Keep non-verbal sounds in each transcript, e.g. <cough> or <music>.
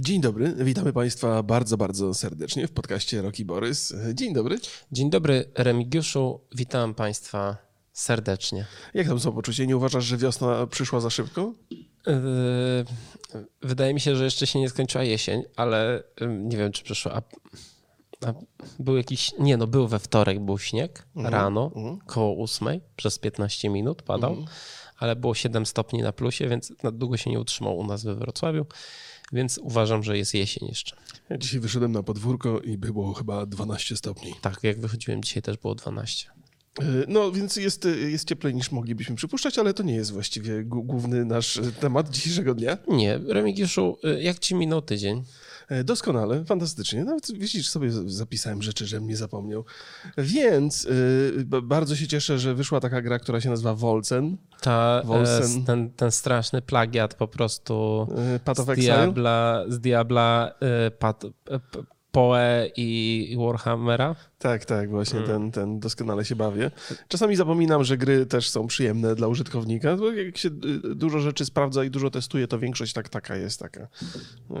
Dzień dobry, witamy Państwa bardzo, bardzo serdecznie w podcaście Roki Borys. Dzień dobry. Dzień dobry, Remigiuszu, witam Państwa serdecznie. Jak tam są poczucie? Nie uważasz, że wiosna przyszła za szybko? Yy, wydaje mi się, że jeszcze się nie skończyła jesień, ale nie wiem, czy przyszła. A, a był jakiś. Nie, no, był we wtorek, był śnieg Mhm, rano, koło ósmej, przez 15 minut padał, Mhm. ale było 7 stopni na plusie, więc na długo się nie utrzymał u nas we Wrocławiu, więc uważam, że jest jesień jeszcze. Ja dzisiaj wyszedłem na podwórko i było chyba 12 stopni. Tak, jak wychodziłem dzisiaj też było 12. Yy, No więc jest, jest cieplej niż moglibyśmy przypuszczać, ale to nie jest właściwie główny nasz temat dzisiejszego dnia. Nie, Remigiuszu, yy, jak ci minął tydzień? E, Doskonale, fantastycznie. Nawet widzisz, sobie zapisałem rzeczy, żebym nie zapomniał. Więc yy, bardzo się cieszę, że wyszła taka gra, która się nazywa Wolcen. Ta, Wolsen. e, ten, ten straszny plagiat po prostu Yy, Path z. Diabla, z Diabla e, Pat, Poe i Warhammera. Tak, tak, właśnie Hmm. ten, ten doskonale się bawię. Czasami zapominam, że gry też są przyjemne dla użytkownika, bo jak się y, dużo rzeczy sprawdza i dużo testuje, to większość tak taka jest taka, y,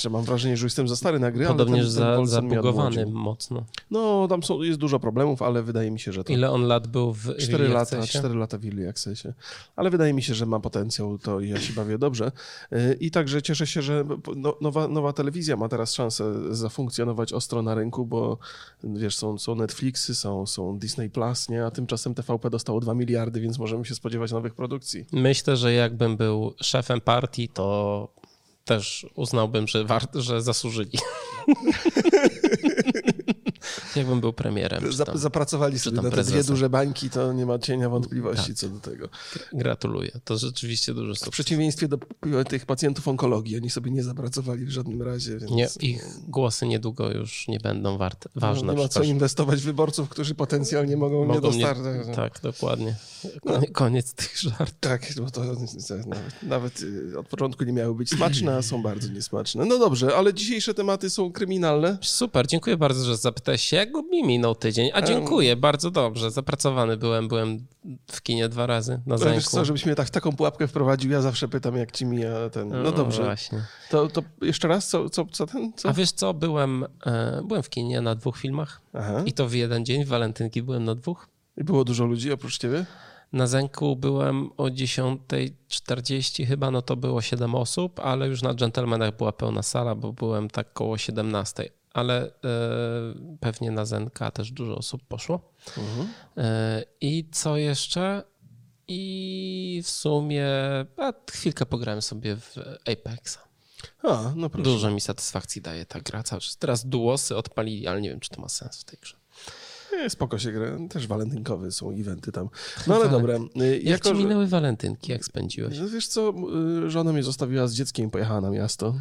że mam wrażenie, że jestem za stary na gry, Podobnież ale ten, ten za, zabugowany mocno. No, tam są, jest dużo problemów, ale wydaje mi się, że to Ile on lat był w 4 Early lata, Accessie? 4 lata w Early Accessie. Ale wydaje mi się, że ma potencjał, to ja się bawię dobrze. Y, I także cieszę się, że no, nowa, nowa telewizja ma teraz szansę zafunkcjonować ostro na rynku, bo wiesz, są, są Netflixy, są, są Disney Plus, nie? A tymczasem TVP dostało 2 miliardy, więc możemy się spodziewać nowych produkcji. Myślę, że jakbym był szefem partii, to też uznałbym, że, wart, że zasłużyli. <laughs> jakbym był premierem. Zap- zapracowali sobie na te dwie duże bańki, to nie ma cienia wątpliwości Tak. co do tego. Gratuluję. To rzeczywiście duży W sukces. przeciwieństwie do tych pacjentów onkologii, oni sobie nie zapracowali w żadnym razie, więc Nie, ich głosy niedługo już nie będą warte, ważne. nie ma co inwestować w wyborców, którzy potencjalnie mogą, nie Mogą mnie- dostarczać. Tak, dokładnie. Konie- Koniec tych żartów. Tak, bo to nawet, nawet y, od początku nie miały być smaczne, a są bardzo niesmaczne. No dobrze, ale dzisiejsze tematy są kryminalne. Super, dziękuję bardzo, że zapytałeś się, jak mi minął tydzień. A dziękuję, bardzo dobrze. Zapracowany byłem, byłem w kinie dwa razy na To wiesz co, żebyś mnie tak, taką pułapkę wprowadził, ja zawsze pytam, jak ci mija ten... No dobrze, Właśnie. to, to jeszcze raz, co, co, co ten? Co? A wiesz co, byłem, e, byłem w kinie na dwóch filmach Aha. i to w jeden dzień, w walentynki byłem na dwóch. I było dużo ludzi oprócz ciebie? Na Zenku byłem o 10.40 chyba, no to było 7 osób, ale już na Gentlemanach była pełna sala, bo byłem tak koło 17. Ale e, pewnie na Zenka też dużo osób poszło. Mhm. E, I co jeszcze? I w sumie a, chwilkę pograłem sobie w Apexa. A, no proszę. Dużo mi satysfakcji daje ta gra cały czas. Teraz duosy odpalili, ale nie wiem, czy to ma sens w tej grze. Nie, spoko się gra. Też walentynkowe są eventy tam. No ale dobra. y, Jak Jako, ci minęły walentynki, jak spędziłeś? No Wiesz co, y, żona mnie zostawiła z dzieckiem i pojechała na miasto.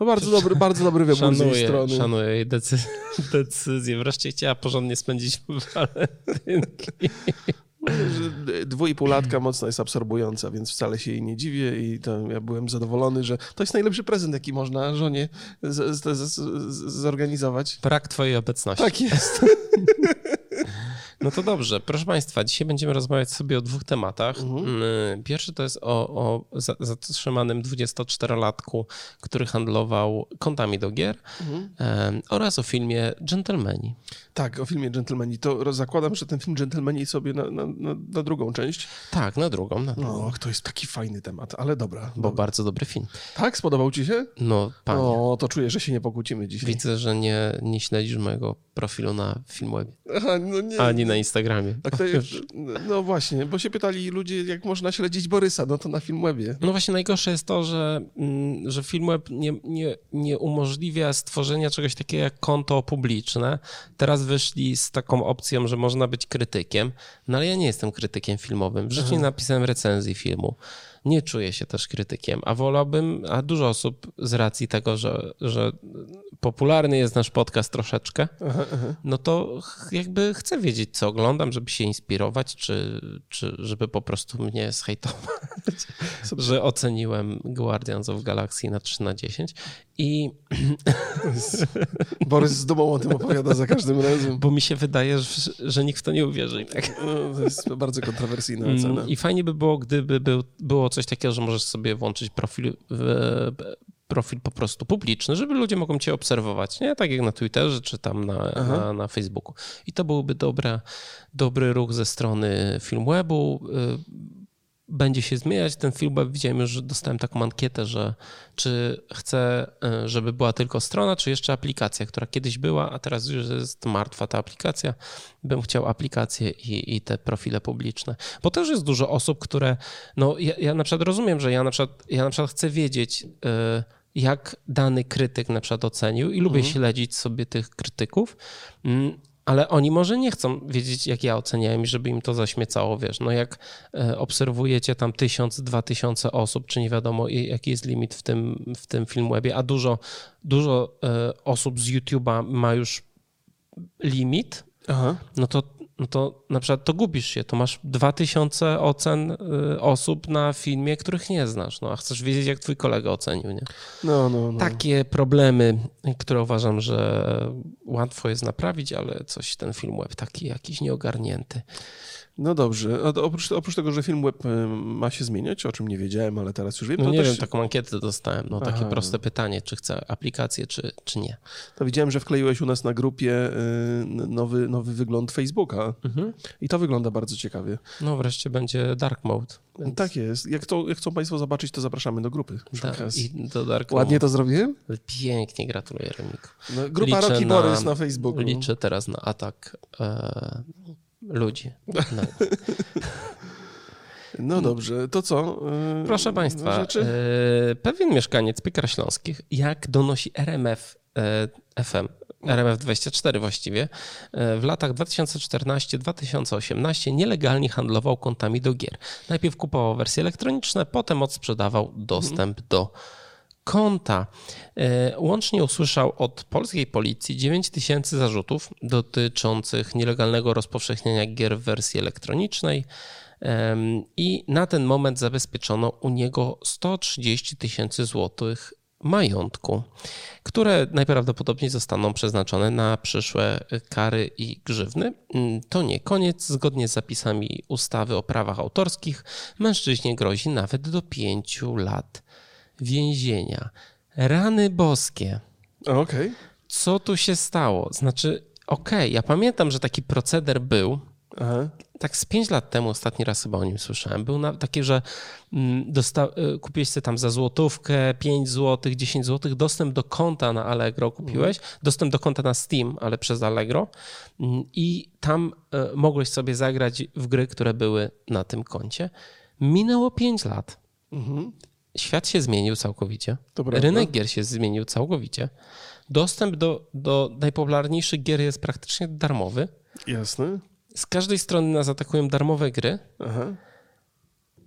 No bardzo dobry, bardzo dobry wybór z jej Szanuję, strony. szanuję jej decy <laughs> decyzję. Wreszcie chciała porządnie spędzić walentynki. Że Dwójpółlatka mocno jest absorbująca, więc wcale się jej nie dziwię i to ja byłem zadowolony, że to jest najlepszy prezent, jaki można żonie z, z, z, z, zorganizować. Brak twojej obecności. Tak jest. <laughs> No to dobrze. Proszę Państwa, dzisiaj będziemy rozmawiać sobie o dwóch tematach. Mhm. Mm, Pierwszy to jest o, o za- zatrzymanym 24-latku, który handlował kontami do gier Mhm. oraz o filmie Gentlemani. Tak, o filmie Gentlemani. To zakładam, że ten film Gentlemani sobie na, na, na, na drugą część. Tak, na drugą, na drugą. No, to jest taki fajny temat, ale dobra. Bo dobra. bardzo dobry film. Tak, spodobał ci się? No, panie. O, to czuję, że się nie pokłócimy dzisiaj. Widzę, że nie, nie śledzisz mojego profilu na Filmwebie, Aha, no nie. ani na Instagramie. Tak to no właśnie, bo się pytali ludzie, jak można śledzić Borysa, no to na Filmwebie. No właśnie najgorsze jest to, że, mm, że Filmweb nie, nie, nie umożliwia stworzenia czegoś takiego jak konto publiczne. Teraz wyszli z taką opcją, że można być krytykiem, no ale ja nie jestem krytykiem filmowym. W życiu nie napisałem recenzji filmu. Nie czuję się też krytykiem, a wolałbym, a dużo osób z racji tego, że, że popularny jest nasz podcast troszeczkę, no to jakby chcę wiedzieć, co oglądam, żeby się inspirować, czy, czy żeby po prostu mnie zhejtować, <laughs> że oceniłem Guardians of Galaxy na 3 na 10 i <laughs> Borys z dumą o tym opowiada za każdym razem. bo mi się wydaje, że, że nikt w to nie uwierzy. Tak? No, to jest bardzo kontrowersyjna ocena. Mm, I fajnie by było, gdyby był, było coś takiego, że możesz sobie włączyć profil profil po prostu publiczny, żeby ludzie mogą cię obserwować, nie? Tak jak na Twitterze czy tam na, na, na, Facebooku. I to byłby dobra, dobry ruch ze strony Filmwebu. Y, będzie się zmieniać ten Filmweb. Widziałem już, że dostałem taką ankietę, że czy chcę, y, żeby była tylko strona, czy jeszcze aplikacja, która kiedyś była, a teraz już jest martwa ta aplikacja. Bym chciał aplikację i, i te profile publiczne. Bo też jest dużo osób, które, no ja, ja na przykład rozumiem, że ja na przykład, ja na przykład chcę wiedzieć, yy, jak dany krytyk na przykład ocenił i lubię mhm. śledzić sobie tych krytyków, mm, ale oni może nie chcą wiedzieć, jak ja oceniałem i żeby im to zaśmiecało, wiesz, no jak e, obserwujecie tam tysiąc, dwa tysiące osób, czy nie wiadomo jaki jest limit w tym, w tym Filmwebie, a dużo, dużo e, osób z YouTube'a ma już limit, Aha. no to no to na przykład to gubisz się, to masz 2000 ocen y, osób na filmie, których nie znasz, no a chcesz wiedzieć, jak twój kolega ocenił, nie? No, no, no. Takie problemy, które uważam, że łatwo jest naprawić, ale coś ten film web taki jakiś nieogarnięty. No dobrze. oprócz, oprócz tego, że film web y, ma się zmieniać, o czym nie wiedziałem, ale teraz już wiem. No nie też... wiem, taką ankietę dostałem. No, takie Aha. proste pytanie, czy chcę aplikację, czy, czy nie. To widziałem, że wkleiłeś u nas na grupie y, nowy, nowy wygląd Facebooka mhm. i to wygląda bardzo ciekawie. No wreszcie będzie dark mode. Więc... Tak jest. Jak, to, jak chcą Państwo zobaczyć, to zapraszamy do grupy. Da, i do dark Ładnie to zrobiłem? Pięknie, gratuluję Remiku. No, grupa Rocky na, Borys na Facebooku. Liczę teraz na atak e, ludzi. No. <laughs> no dobrze, to co? Yy, Proszę Państwa, yy, pewien mieszkaniec Piekar Śląskich, jak donosi RMF yy, FM, RMF24 właściwie, w latach 2014-2018 nielegalnie handlował kontami do gier. Najpierw kupował wersje elektroniczne, potem odsprzedawał dostęp do konta. E, łącznie usłyszał od polskiej policji 9 tysięcy zarzutów dotyczących nielegalnego rozpowszechniania gier w wersji elektronicznej i na ten moment zabezpieczono u niego 130 tysięcy złotych majątku, które najprawdopodobniej zostaną przeznaczone na przyszłe kary i grzywny. Mm, to nie koniec. Zgodnie z zapisami ustawy o prawach autorskich, mężczyźnie grozi nawet do 5 lat więzienia. Rany boskie. Okej. Okay. Co tu się stało? Znaczy, okej, okay, ja pamiętam, że taki proceder był. Aha. Tak z pięć lat temu ostatni raz chyba o nim słyszałem. Był na, taki, że mm, dosta- y, kupiłeś sobie tam za złotówkę, 5 złotych, 10 złotych dostęp do konta na Allegro kupiłeś, mhm. dostęp do konta na Steam, ale przez Allegro mm, i tam y, mogłeś sobie zagrać w gry, które były na tym koncie. Minęło 5 lat. Mhm świat się zmienił całkowicie. Rynek gier się zmienił całkowicie. Dostęp do, do najpopularniejszych gier jest praktycznie darmowy. Jasne. Z każdej strony nas atakują darmowe gry. Aha.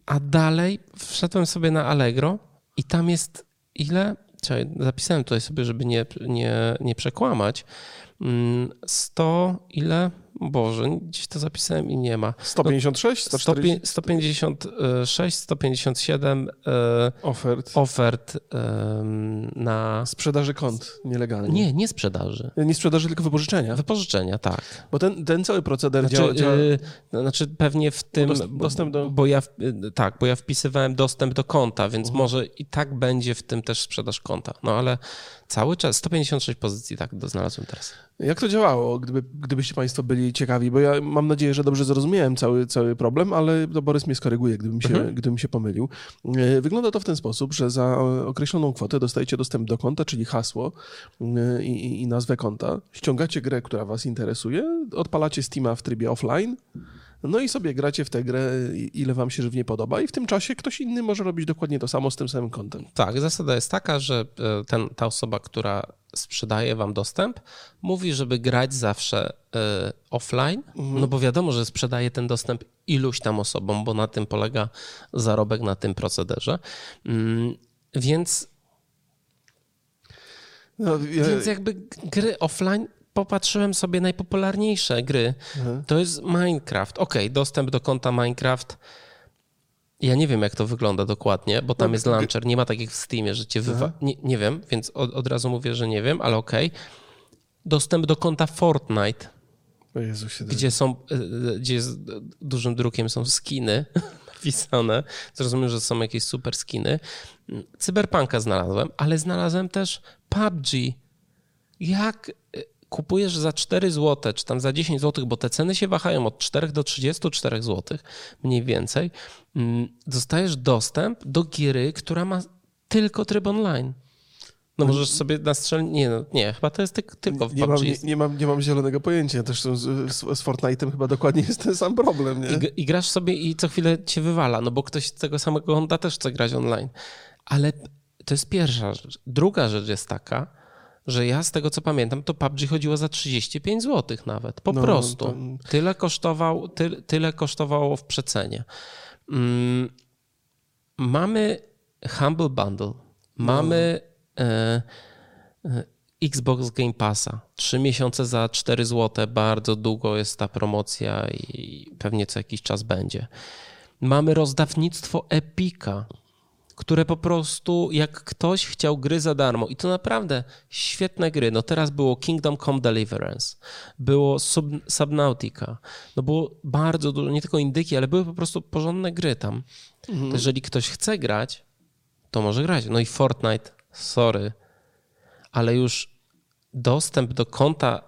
A dalej wszedłem sobie na Allegro i tam jest ile? Czekaj, zapisałem tutaj sobie, żeby nie, nie, nie przekłamać. 100 mm, ile? Boże, gdzieś to zapisałem i nie ma. 156? 140? 156, 157 ofert, ofert na... Sprzedaży kont nielegalnie. Nie, nie sprzedaży. Nie sprzedaży, tylko wypożyczenia. Wypożyczenia, tak. Bo ten, ten cały proceder znaczy, działa... działa... Yy, znaczy pewnie w tym... Dostęp do... Bo ja, tak, bo ja wpisywałem dostęp do konta, więc uh może i tak będzie w tym też sprzedaż konta. No ale cały czas 156 pozycji tak znalazłem teraz. Jak to działało, gdyby, gdybyście Państwo byli ciekawi? Bo ja mam nadzieję, że dobrze zrozumiałem cały, cały problem, ale to Borys mnie skoryguje, gdybym się, mhm. gdybym się pomylił. E, wygląda to w ten sposób, że za określoną kwotę dostajecie dostęp do konta, czyli hasło e, i, i nazwę konta. Ściągacie grę, która Was interesuje, odpalacie Steama w trybie offline no i sobie gracie w tę grę, ile wam się żywnie podoba, i w tym czasie ktoś inny może robić dokładnie to samo z tym samym kontem. Tak, zasada jest taka, że e, ten, ta osoba, która sprzedaje wam dostęp, mówi, żeby grać zawsze y, offline, mhm. no bo wiadomo, że sprzedaje ten dostęp iluś tam osobom, bo na tym polega zarobek na tym procederze. Mm, więc no, ja... Więc jakby gry offline popatrzyłem sobie najpopularniejsze gry. Mhm. To jest Minecraft. Ok, dostęp do konta Minecraft. Ja nie wiem, jak to wygląda dokładnie, bo tam no, jest launcher. Nie ma takich w Steamie, że cię wywa... Nie, nie, wiem, więc od, od, razu mówię, że nie wiem, ale ok. Dostęp do konta Fortnite. Jezu, gdzie są, e, e, gdzie z dużym drukiem są skiny <laughs> wpisane. Zrozumiem, że są jakieś super skiny. Cyberpunka znalazłem, ale znalazłem też PUBG. Jak kupujesz za 4 zł, czy tam za 10 zł, bo te ceny się wahają od 4 do 34 zł, mniej więcej, mm, dostajesz dostęp do giery, która ma tylko tryb online. No możesz sobie nastrzelić. Nie, no, nie, chyba to jest tylko w nie mam, nie, nie, mam, nie mam zielonego pojęcia. Też z, z, z Fortnite'em chyba dokładnie jest ten sam problem. Nie? I, I, grasz sobie i co chwilę cię wywala, no bo ktoś z tego samego Honda też chce grać online. Ale to jest pierwsza rzecz. Druga rzecz jest taka, że ja z tego co pamiętam, to PUBG chodziło za 35 zł nawet. Po no, prostu. To... Tyle, kosztował, ty, tyle kosztowało w przecenie. Mm, mamy Humble Bundle. Mamy no. e, e, Xbox Game Passa. Trzy miesiące za 4 zł. Bardzo długo jest ta promocja i pewnie co jakiś czas będzie. Mamy rozdawnictwo Epika które po prostu, jak ktoś chciał gry za darmo, i to naprawdę świetne gry. No teraz było Kingdom Come Deliverance, było Sub, Subnautica, no było bardzo dużo, nie tylko indyki, ale były po prostu porządne gry tam. Mhm. Jeżeli ktoś chce grać, to może grać. No i Fortnite, sorry, ale już dostęp do konta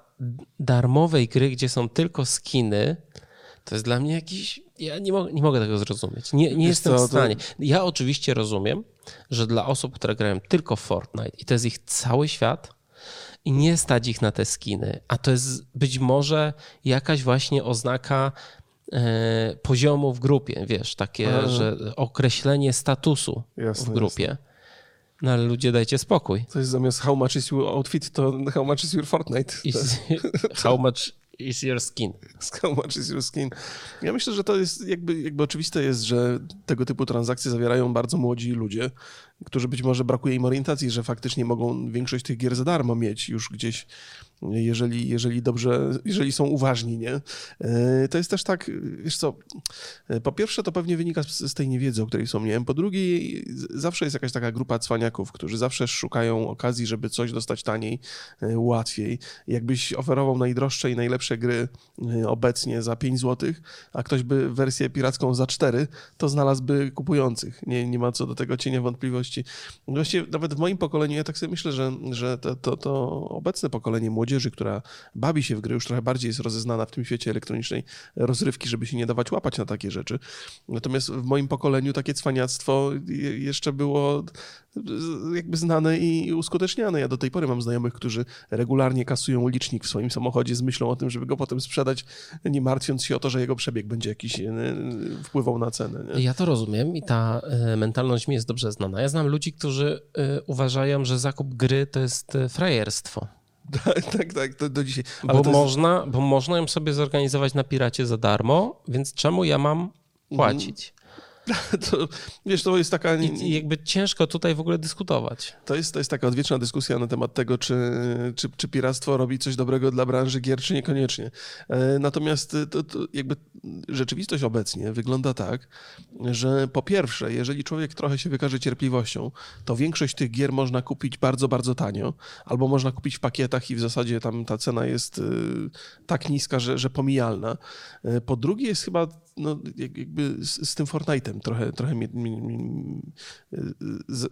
darmowej gry, gdzie są tylko skiny, to jest dla mnie jakiś. Ja nie, mo nie mogę tego zrozumieć. Nie, nie jestem co, w stanie. Ja oczywiście rozumiem, że dla osób, które grają tylko w Fortnite i to jest ich cały świat i nie stać ich na te skiny, a to jest być może jakaś właśnie oznaka e, poziomu w grupie, wiesz, takie, Aha. że określenie statusu jasne, w grupie. Jasne. No ale ludzie dajcie spokój. To jest zamiast how much is your outfit, to how much is your Fortnite. Is, <laughs> how much is your skin. <laughs> How much is your skin? Ja myślę, że to jest jakby, jakby oczywiste jest, że tego typu transakcje zawierają bardzo młodzi ludzie, którzy być może brakuje im orientacji, że faktycznie mogą większość tych gier za darmo mieć już gdzieś jeżeli, jeżeli dobrze, jeżeli są uważni, nie? E, to jest też tak, wiesz co, e, po pierwsze to pewnie wynika z, z tej niewiedzy, o której wspomniałem, po drugie zawsze jest jakaś taka grupa cwaniaków, którzy zawsze szukają okazji, żeby coś dostać taniej, e, łatwiej. Jakbyś oferował najdroższe i najlepsze gry obecnie za 5 zł, a ktoś by wersję piracką za 4, to znalazłby kupujących. Nie, nie ma co do tego cienia wątpliwości. Właściwie nawet w moim pokoleniu, ja tak sobie myślę, że, że to, to, to obecne pokolenie młodzi młodzieży, która bawi się w gry, już trochę bardziej jest rozeznana w tym świecie elektronicznej rozrywki, żeby się nie dawać łapać na takie rzeczy. Natomiast w moim pokoleniu takie cwaniactwo jeszcze było jakby znane i uskuteczniane. Ja do tej pory mam znajomych, którzy regularnie kasują licznik w swoim samochodzie z myślą o tym, żeby go potem sprzedać, nie martwiąc się o to, że jego przebieg będzie jakiś e, wpływał na cenę. Nie? Ja to rozumiem i ta e, mentalność mi jest dobrze znana. Ja znam ludzi, którzy e, uważają, że zakup gry to jest frajerstwo. <laughs> Tak, tak, tak, do, do dzisiaj. Ale bo, można, bo można ją sobie zorganizować na piracie za darmo, więc czemu ja mam płacić? <laughs> To, wiesz, to jest taka... I, jakby ciężko tutaj w ogóle dyskutować. To jest, to jest taka odwieczna dyskusja na temat tego, czy, czy, czy piractwo robi coś dobrego dla branży gier, czy niekoniecznie. E, natomiast to, to jakby rzeczywistość obecnie wygląda tak, że po pierwsze, jeżeli człowiek trochę się wykaże cierpliwością, to większość tych gier można kupić bardzo, bardzo tanio, albo można kupić w pakietach i w zasadzie tam ta cena jest y, tak niska, że, że pomijalna. E, po drugie jest chyba no, jakby z, z tym Fortnite'em trochę, trochę mi, mi, mi,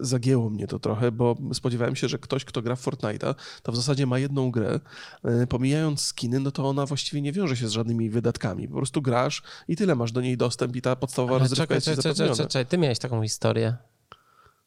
zagięło mnie to trochę, bo spodziewałem się, że ktoś, kto gra w Fortnite'a, to w zasadzie ma jedną grę. E, pomijając skiny, no to ona właściwie nie wiąże się z żadnymi wydatkami. Po prostu grasz i tyle masz do niej dostęp i ta podstawowa rozrywka jest czekaj, czekaj, czekaj, ty miałeś taką historię.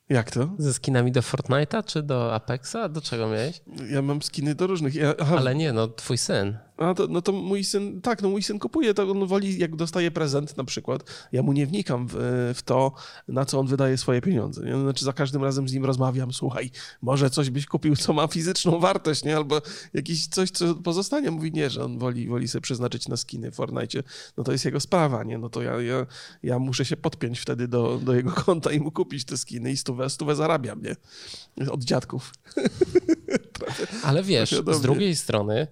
Jak to? Ze skinami do Fortnite'a czy do Apexa? Do czego miałeś? Ja mam skiny do różnych. Ja, Ale nie, no twój syn. A to, no to mój syn, tak, no mój syn kupuje, to on woli, jak dostaje prezent na przykład, ja mu nie wnikam w, w to, na co on wydaje swoje pieniądze. Nie? Znaczy za każdym razem z nim rozmawiam, słuchaj, może coś byś kupił, co ma fizyczną wartość, nie? Albo jakiś coś, co pozostanie. Mówi nie, że on woli, woli sobie przeznaczyć na skiny w Fortnite. No to jest jego sprawa, nie? No to ja, ja, ja muszę się podpiąć wtedy do, do jego konta i mu kupić te skiny i stówę, stówę zarabiam, nie? Od dziadków. <laughs> Ale wiesz, z drugiej strony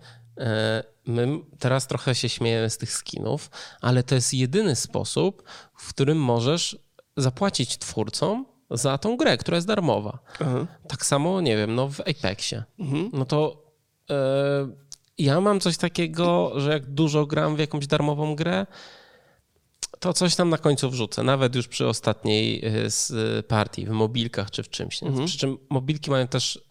my teraz trochę się śmiejemy z tych skinów, ale to jest jedyny sposób, w którym możesz zapłacić twórcom za tą grę, która jest darmowa. Aha. Tak samo, nie wiem, no w Apexie. Mhm. No to e, ja mam coś takiego, że jak dużo gram w jakąś darmową grę, to coś tam na końcu wrzucę, nawet już przy ostatniej y, z partii, w mobilkach czy w czymś. Mhm. Przy czym mobilki mają też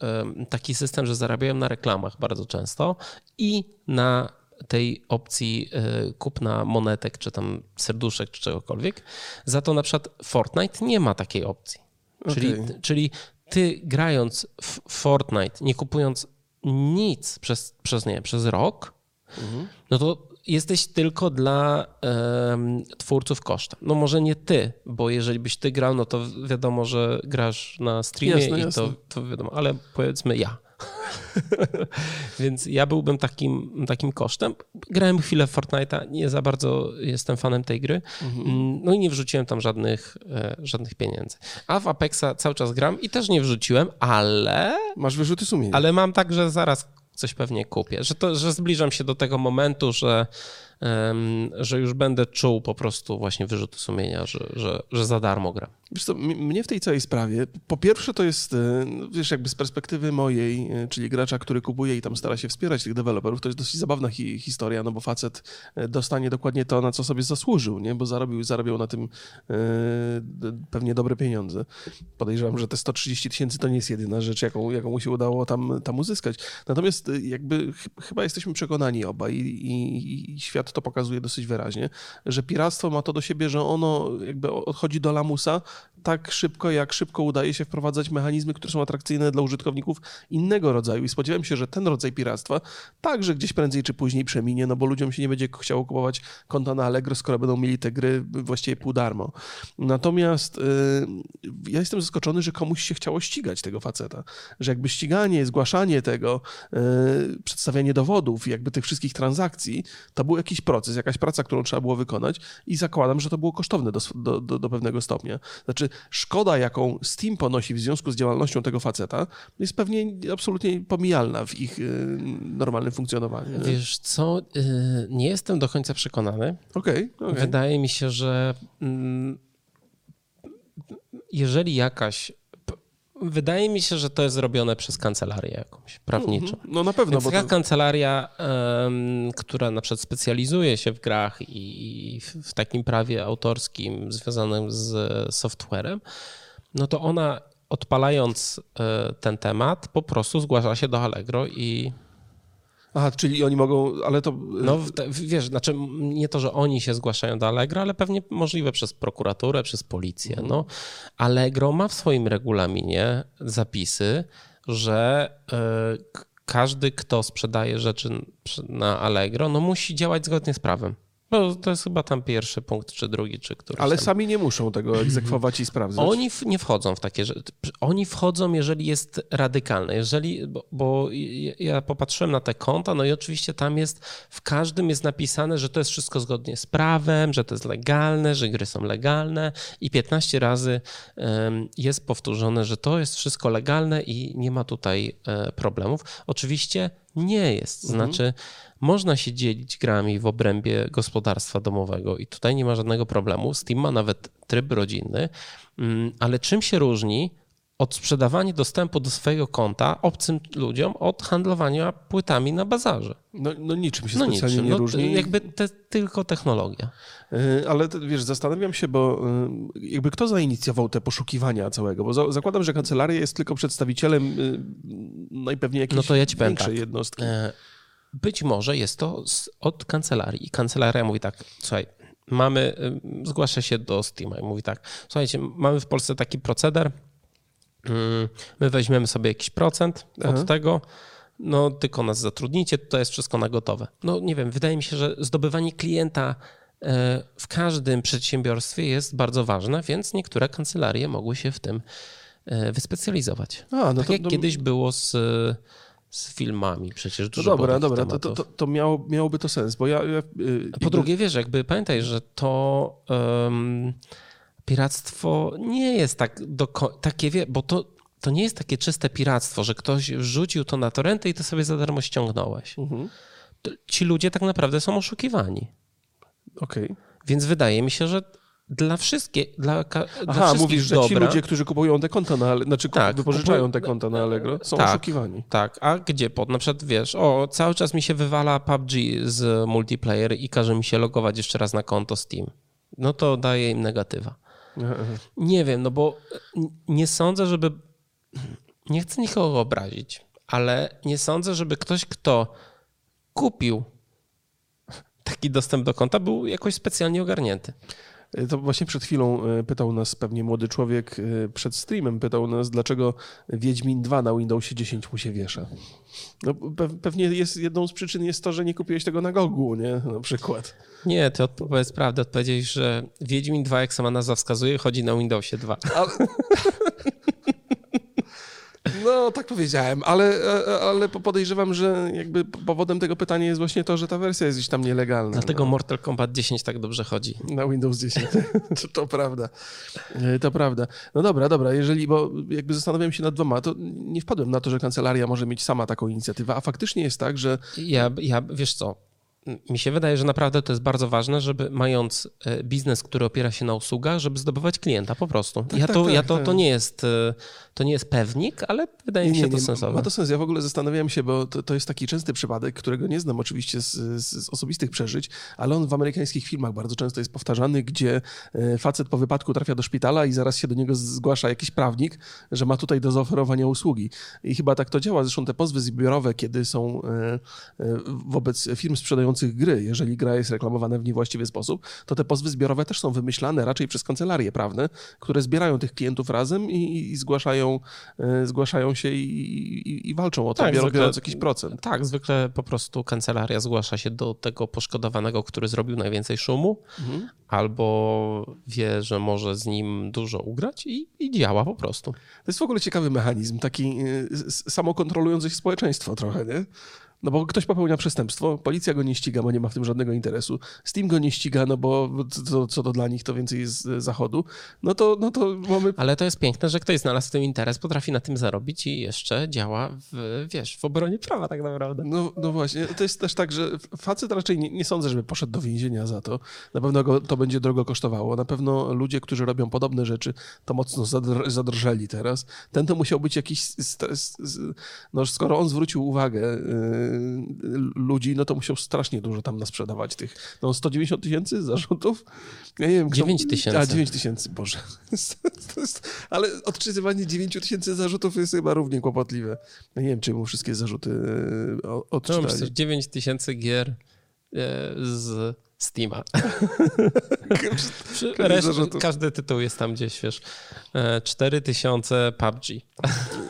taki system, że zarabiają na reklamach bardzo często i na tej opcji y, kupna monetek, czy tam serduszek, czy czegokolwiek. Za to na przykład Fortnite nie ma takiej opcji. Okay. Czyli, czyli ty grając w Fortnite, nie kupując nic przez, przez, nie, przez rok, mhm. no to jesteś tylko dla um, twórców kosztem. No może nie ty, bo jeżeli byś ty grał, no to wiadomo, że grasz na streamie jasne, i jasne. To, to wiadomo, ale powiedzmy ja. <laughs> Więc ja byłbym takim, takim kosztem. Grałem chwilę w Fortnite'a, nie za bardzo jestem fanem tej gry. Mhm. Mm, no i nie wrzuciłem tam żadnych, e, żadnych pieniędzy. A w Apexa cały czas gram i też nie wrzuciłem, ale... Masz wyrzuty sumienia. Ale mam tak, że zaraz coś pewnie kupię. Że, to, że zbliżam się do tego momentu, że że już będę czuł po prostu właśnie wyrzuty sumienia, że, że, że za darmo gram. Wiesz co, mnie w tej całej sprawie, po pierwsze to jest, e, wiesz, jakby z perspektywy mojej, e, czyli gracza, który kupuje i tam stara się wspierać tych deweloperów, to jest dosyć zabawna hi historia, no bo facet e, dostanie dokładnie to, na co sobie zasłużył, nie? Bo zarobił, zarabiał na tym e, pewnie dobre pieniądze. Podejrzewam, że te 130 tysięcy to nie jest jedyna rzecz, jaką, jaką mu się udało tam, tam uzyskać. Natomiast jakby ch chyba jesteśmy przekonani obaj i, i, i świat to pokazuje dosyć wyraźnie, że piractwo ma to do siebie, że ono jakby odchodzi do lamusa tak szybko, jak szybko udaje się wprowadzać mechanizmy, które są atrakcyjne dla użytkowników innego rodzaju. I spodziewam się, że ten rodzaj piractwa także gdzieś prędzej czy później przeminie, no bo ludziom się nie będzie chciało kupować konta na Allegro, skoro będą mieli te gry właściwie pół darmo. Natomiast yy, ja jestem zaskoczony, że komuś się chciało ścigać tego faceta. Że jakby ściganie, zgłaszanie tego, yy, przedstawianie dowodów, jakby tych wszystkich transakcji, to był jakiś proces, jakaś praca, którą trzeba było wykonać i zakładam, że to było kosztowne do, do, do, do pewnego stopnia. Znaczy, szkoda, jaką Steam ponosi w związku z działalnością tego faceta, jest pewnie absolutnie pomijalna w ich y, normalnym funkcjonowaniu. Wiesz co, y, nie jestem do końca przekonany. Okej. Okay, okay. Wydaje mi się, że mm, jeżeli jakaś Wydaje mi się, że to jest zrobione przez kancelarię jakąś prawniczą. Mhm. No na pewno. Więc taka to... kancelaria, um, która na przykład specjalizuje się w grach i, i w takim prawie autorskim związanym z softwarem, no to ona odpalając e, ten temat po prostu zgłasza się do Allegro i Aha, czyli oni mogą, ale to... No wiesz, znaczy nie to, że oni się zgłaszają do Allegro, ale pewnie możliwe przez prokuraturę, przez policję. Mhm. No. Allegro ma w swoim regulaminie zapisy, że y, każdy, kto sprzedaje rzeczy na Allegro, no musi działać zgodnie z prawem. No, to jest chyba tam pierwszy punkt, czy drugi, czy któryś. Ale tam. sami nie muszą tego egzekwować i sprawdzać. <clears throat> Oni nie wchodzą w takie rzeczy. Oni wchodzą, jeżeli jest radykalne. Jeżeli, bo, bo, ja popatrzyłem na te konta, no i oczywiście tam jest, w każdym jest napisane, że to jest wszystko zgodnie z prawem, że to jest legalne, że gry są legalne i 15 razy jest powtórzone, że to jest wszystko legalne i nie ma tutaj e, problemów. Oczywiście nie jest. Mhm. Znaczy, mhm. można się dzielić grami w obrębie gospodarstwa domowego i tutaj nie ma żadnego problemu. Steam ma nawet tryb rodzinny, mm, ale czym się różni od sprzedawania dostępu do swojego konta obcym ludziom od handlowania płytami na bazarze. No, no niczym się no specjalnie niczym. nie no, różni. Jakby te, tylko technologia. Yy, ale wiesz, zastanawiam się, bo yy, jakby kto zainicjował te poszukiwania całego, bo za, zakładam, że kancelaria jest tylko przedstawicielem yy, najpewniej jakiejś no to ja ci większej tak. jednostki. E, być może jest to od kancelarii i kancelaria mówi tak, słuchaj, mamy, zgłasza się do Steama i mówi tak, słuchajcie, mamy w Polsce taki proceder, my weźmiemy sobie jakiś procent Aha. od tego, no tylko nas zatrudnicie, to jest wszystko na gotowe. No nie wiem, wydaje mi się, że zdobywanie klienta e, w każdym przedsiębiorstwie jest bardzo ważne, więc niektóre kancelarie mogły się w tym e, wyspecjalizować. A, no tak to, jak to... kiedyś było z, z filmami przecież dużo No dobra, dobra, to, to, to, miało, miałoby to sens, bo ja... ja po drugie, wiesz, jakby pamiętaj, że to... Um, piractwo nie jest tak do, takie, wie, bo to, to nie jest takie czyste piractwo, że ktoś wrzucił to na torrentę i to sobie za darmo ściągnąłeś. Mhm. Ci ludzie tak naprawdę są oszukiwani. Okej. Okay. Więc wydaje mi się, że dla wszystkich, dla, dla Aha, mówisz, że dobra, ci ludzie, którzy kupują te konta na znaczy tak, wypożyczają te konta na Allegro, są tak, oszukiwani. Tak, a gdzie pod? Na przykład wiesz, o, cały czas mi się wywala PUBG z multiplayer i każe mi się logować jeszcze raz na konto Steam. no to daje im negatywa. Nie wiem, no bo nie sądzę, żeby. Nie chcę nikogo obrazić, ale nie sądzę, żeby ktoś, kto kupił taki dostęp do konta, był jakoś specjalnie ogarnięty. To właśnie przed chwilą e, pytał nas pewnie młody człowiek e, przed streamem, pytał nas, dlaczego Wiedźmin 2 na Windowsie 10 mu się wiesza. No, pewnie jest, jedną z przyczyn jest to, że nie kupiłeś tego na Gogu, nie? Na przykład. Nie, ty odpowiedz prawdę, odpowiedziałeś, że Wiedźmin 2, jak sama nazwa wskazuje, chodzi na Windowsie 2. Ale... <laughs> No, tak powiedziałem, ale, e, ale podejrzewam, że jakby powodem tego pytania jest właśnie to, że ta wersja jest gdzieś tam nielegalna. Dlatego no. Mortal Kombat 10 tak dobrze chodzi. Na Windows 10. to, <laughs> to prawda. E, to prawda. No dobra, dobra, jeżeli, bo jakby zastanawiam się nad dwoma, to nie wpadłem na to, że kancelaria może mieć sama taką inicjatywę, a faktycznie jest tak, że... Ja, ja wiesz co, mi się wydaje, że naprawdę to jest bardzo ważne, żeby mając e, biznes, który opiera się na usługach, żeby zdobywać klienta po prostu. Tak, ja, tak, to, tak, ja to, to tak. nie jest to nie jest pewnik, ale wydaje mi się nie, to sensowne. Ma to sens. Ja w ogóle zastanawiałem się, bo to, to jest taki częsty przypadek, którego nie znam oczywiście z, z, osobistych przeżyć, ale on w amerykańskich filmach bardzo często jest powtarzany, gdzie e, facet po wypadku trafia do szpitala i zaraz się do niego zgłasza jakiś prawnik, że ma tutaj do zaoferowania usługi. I chyba tak to działa. Zresztą te pozwy zbiorowe, kiedy są e, e, wobec firm sprzedających gry, jeżeli gra jest reklamowana w niewłaściwy sposób, to te pozwy zbiorowe też są wymyślane raczej przez kancelarie prawne, które zbierają tych klientów razem i, i zgłaszają e, zgłaszają się i, i, i walczą o to, tak, biorąc jakiś procent. Tak, zwykle po prostu kancelaria zgłasza się do tego poszkodowanego, który zrobił najwięcej szumu, mhm. albo wie, że może z nim dużo ugrać i, i działa po prostu. To jest w ogóle ciekawy mechanizm, taki e, samokontrolujący się społeczeństwo trochę, nie? No bo ktoś popełnia przestępstwo, policja go nie ściga, bo nie ma w tym żadnego interesu. Steam go nie ściga, no bo co, co to dla nich to więcej jest z zachodu. No to, no to mamy... Ale to jest piękne, że ktoś znalazł w tym interes, potrafi na tym zarobić i jeszcze działa w, wiesz, w obronie prawa tak naprawdę. No, no właśnie, to jest też tak, że facet raczej nie, nie sądzę, żeby poszedł do więzienia za to. Na pewno go to będzie drogo kosztowało. Na pewno ludzie, którzy robią podobne rzeczy, to mocno zadr zadrżeli teraz. Ten to musiał być jakiś... No skoro on zwrócił uwagę yy, ludzi, no to musiał strasznie dużo tam nasprzedawać tych, no 190 tysięcy zarzutów? Ja nie wiem, 9 tysięcy. A, 9 tysięcy, Boże. Jest, <laughs> ale odczytywanie 9 tysięcy zarzutów jest chyba równie kłopotliwe. Ja nie wiem, czy mu wszystkie zarzuty e, odczytali. No, 9 tysięcy gier e, z Steama. Resz, każdy tytuł jest tam gdzieś, wiesz, 4000 e, PUBG.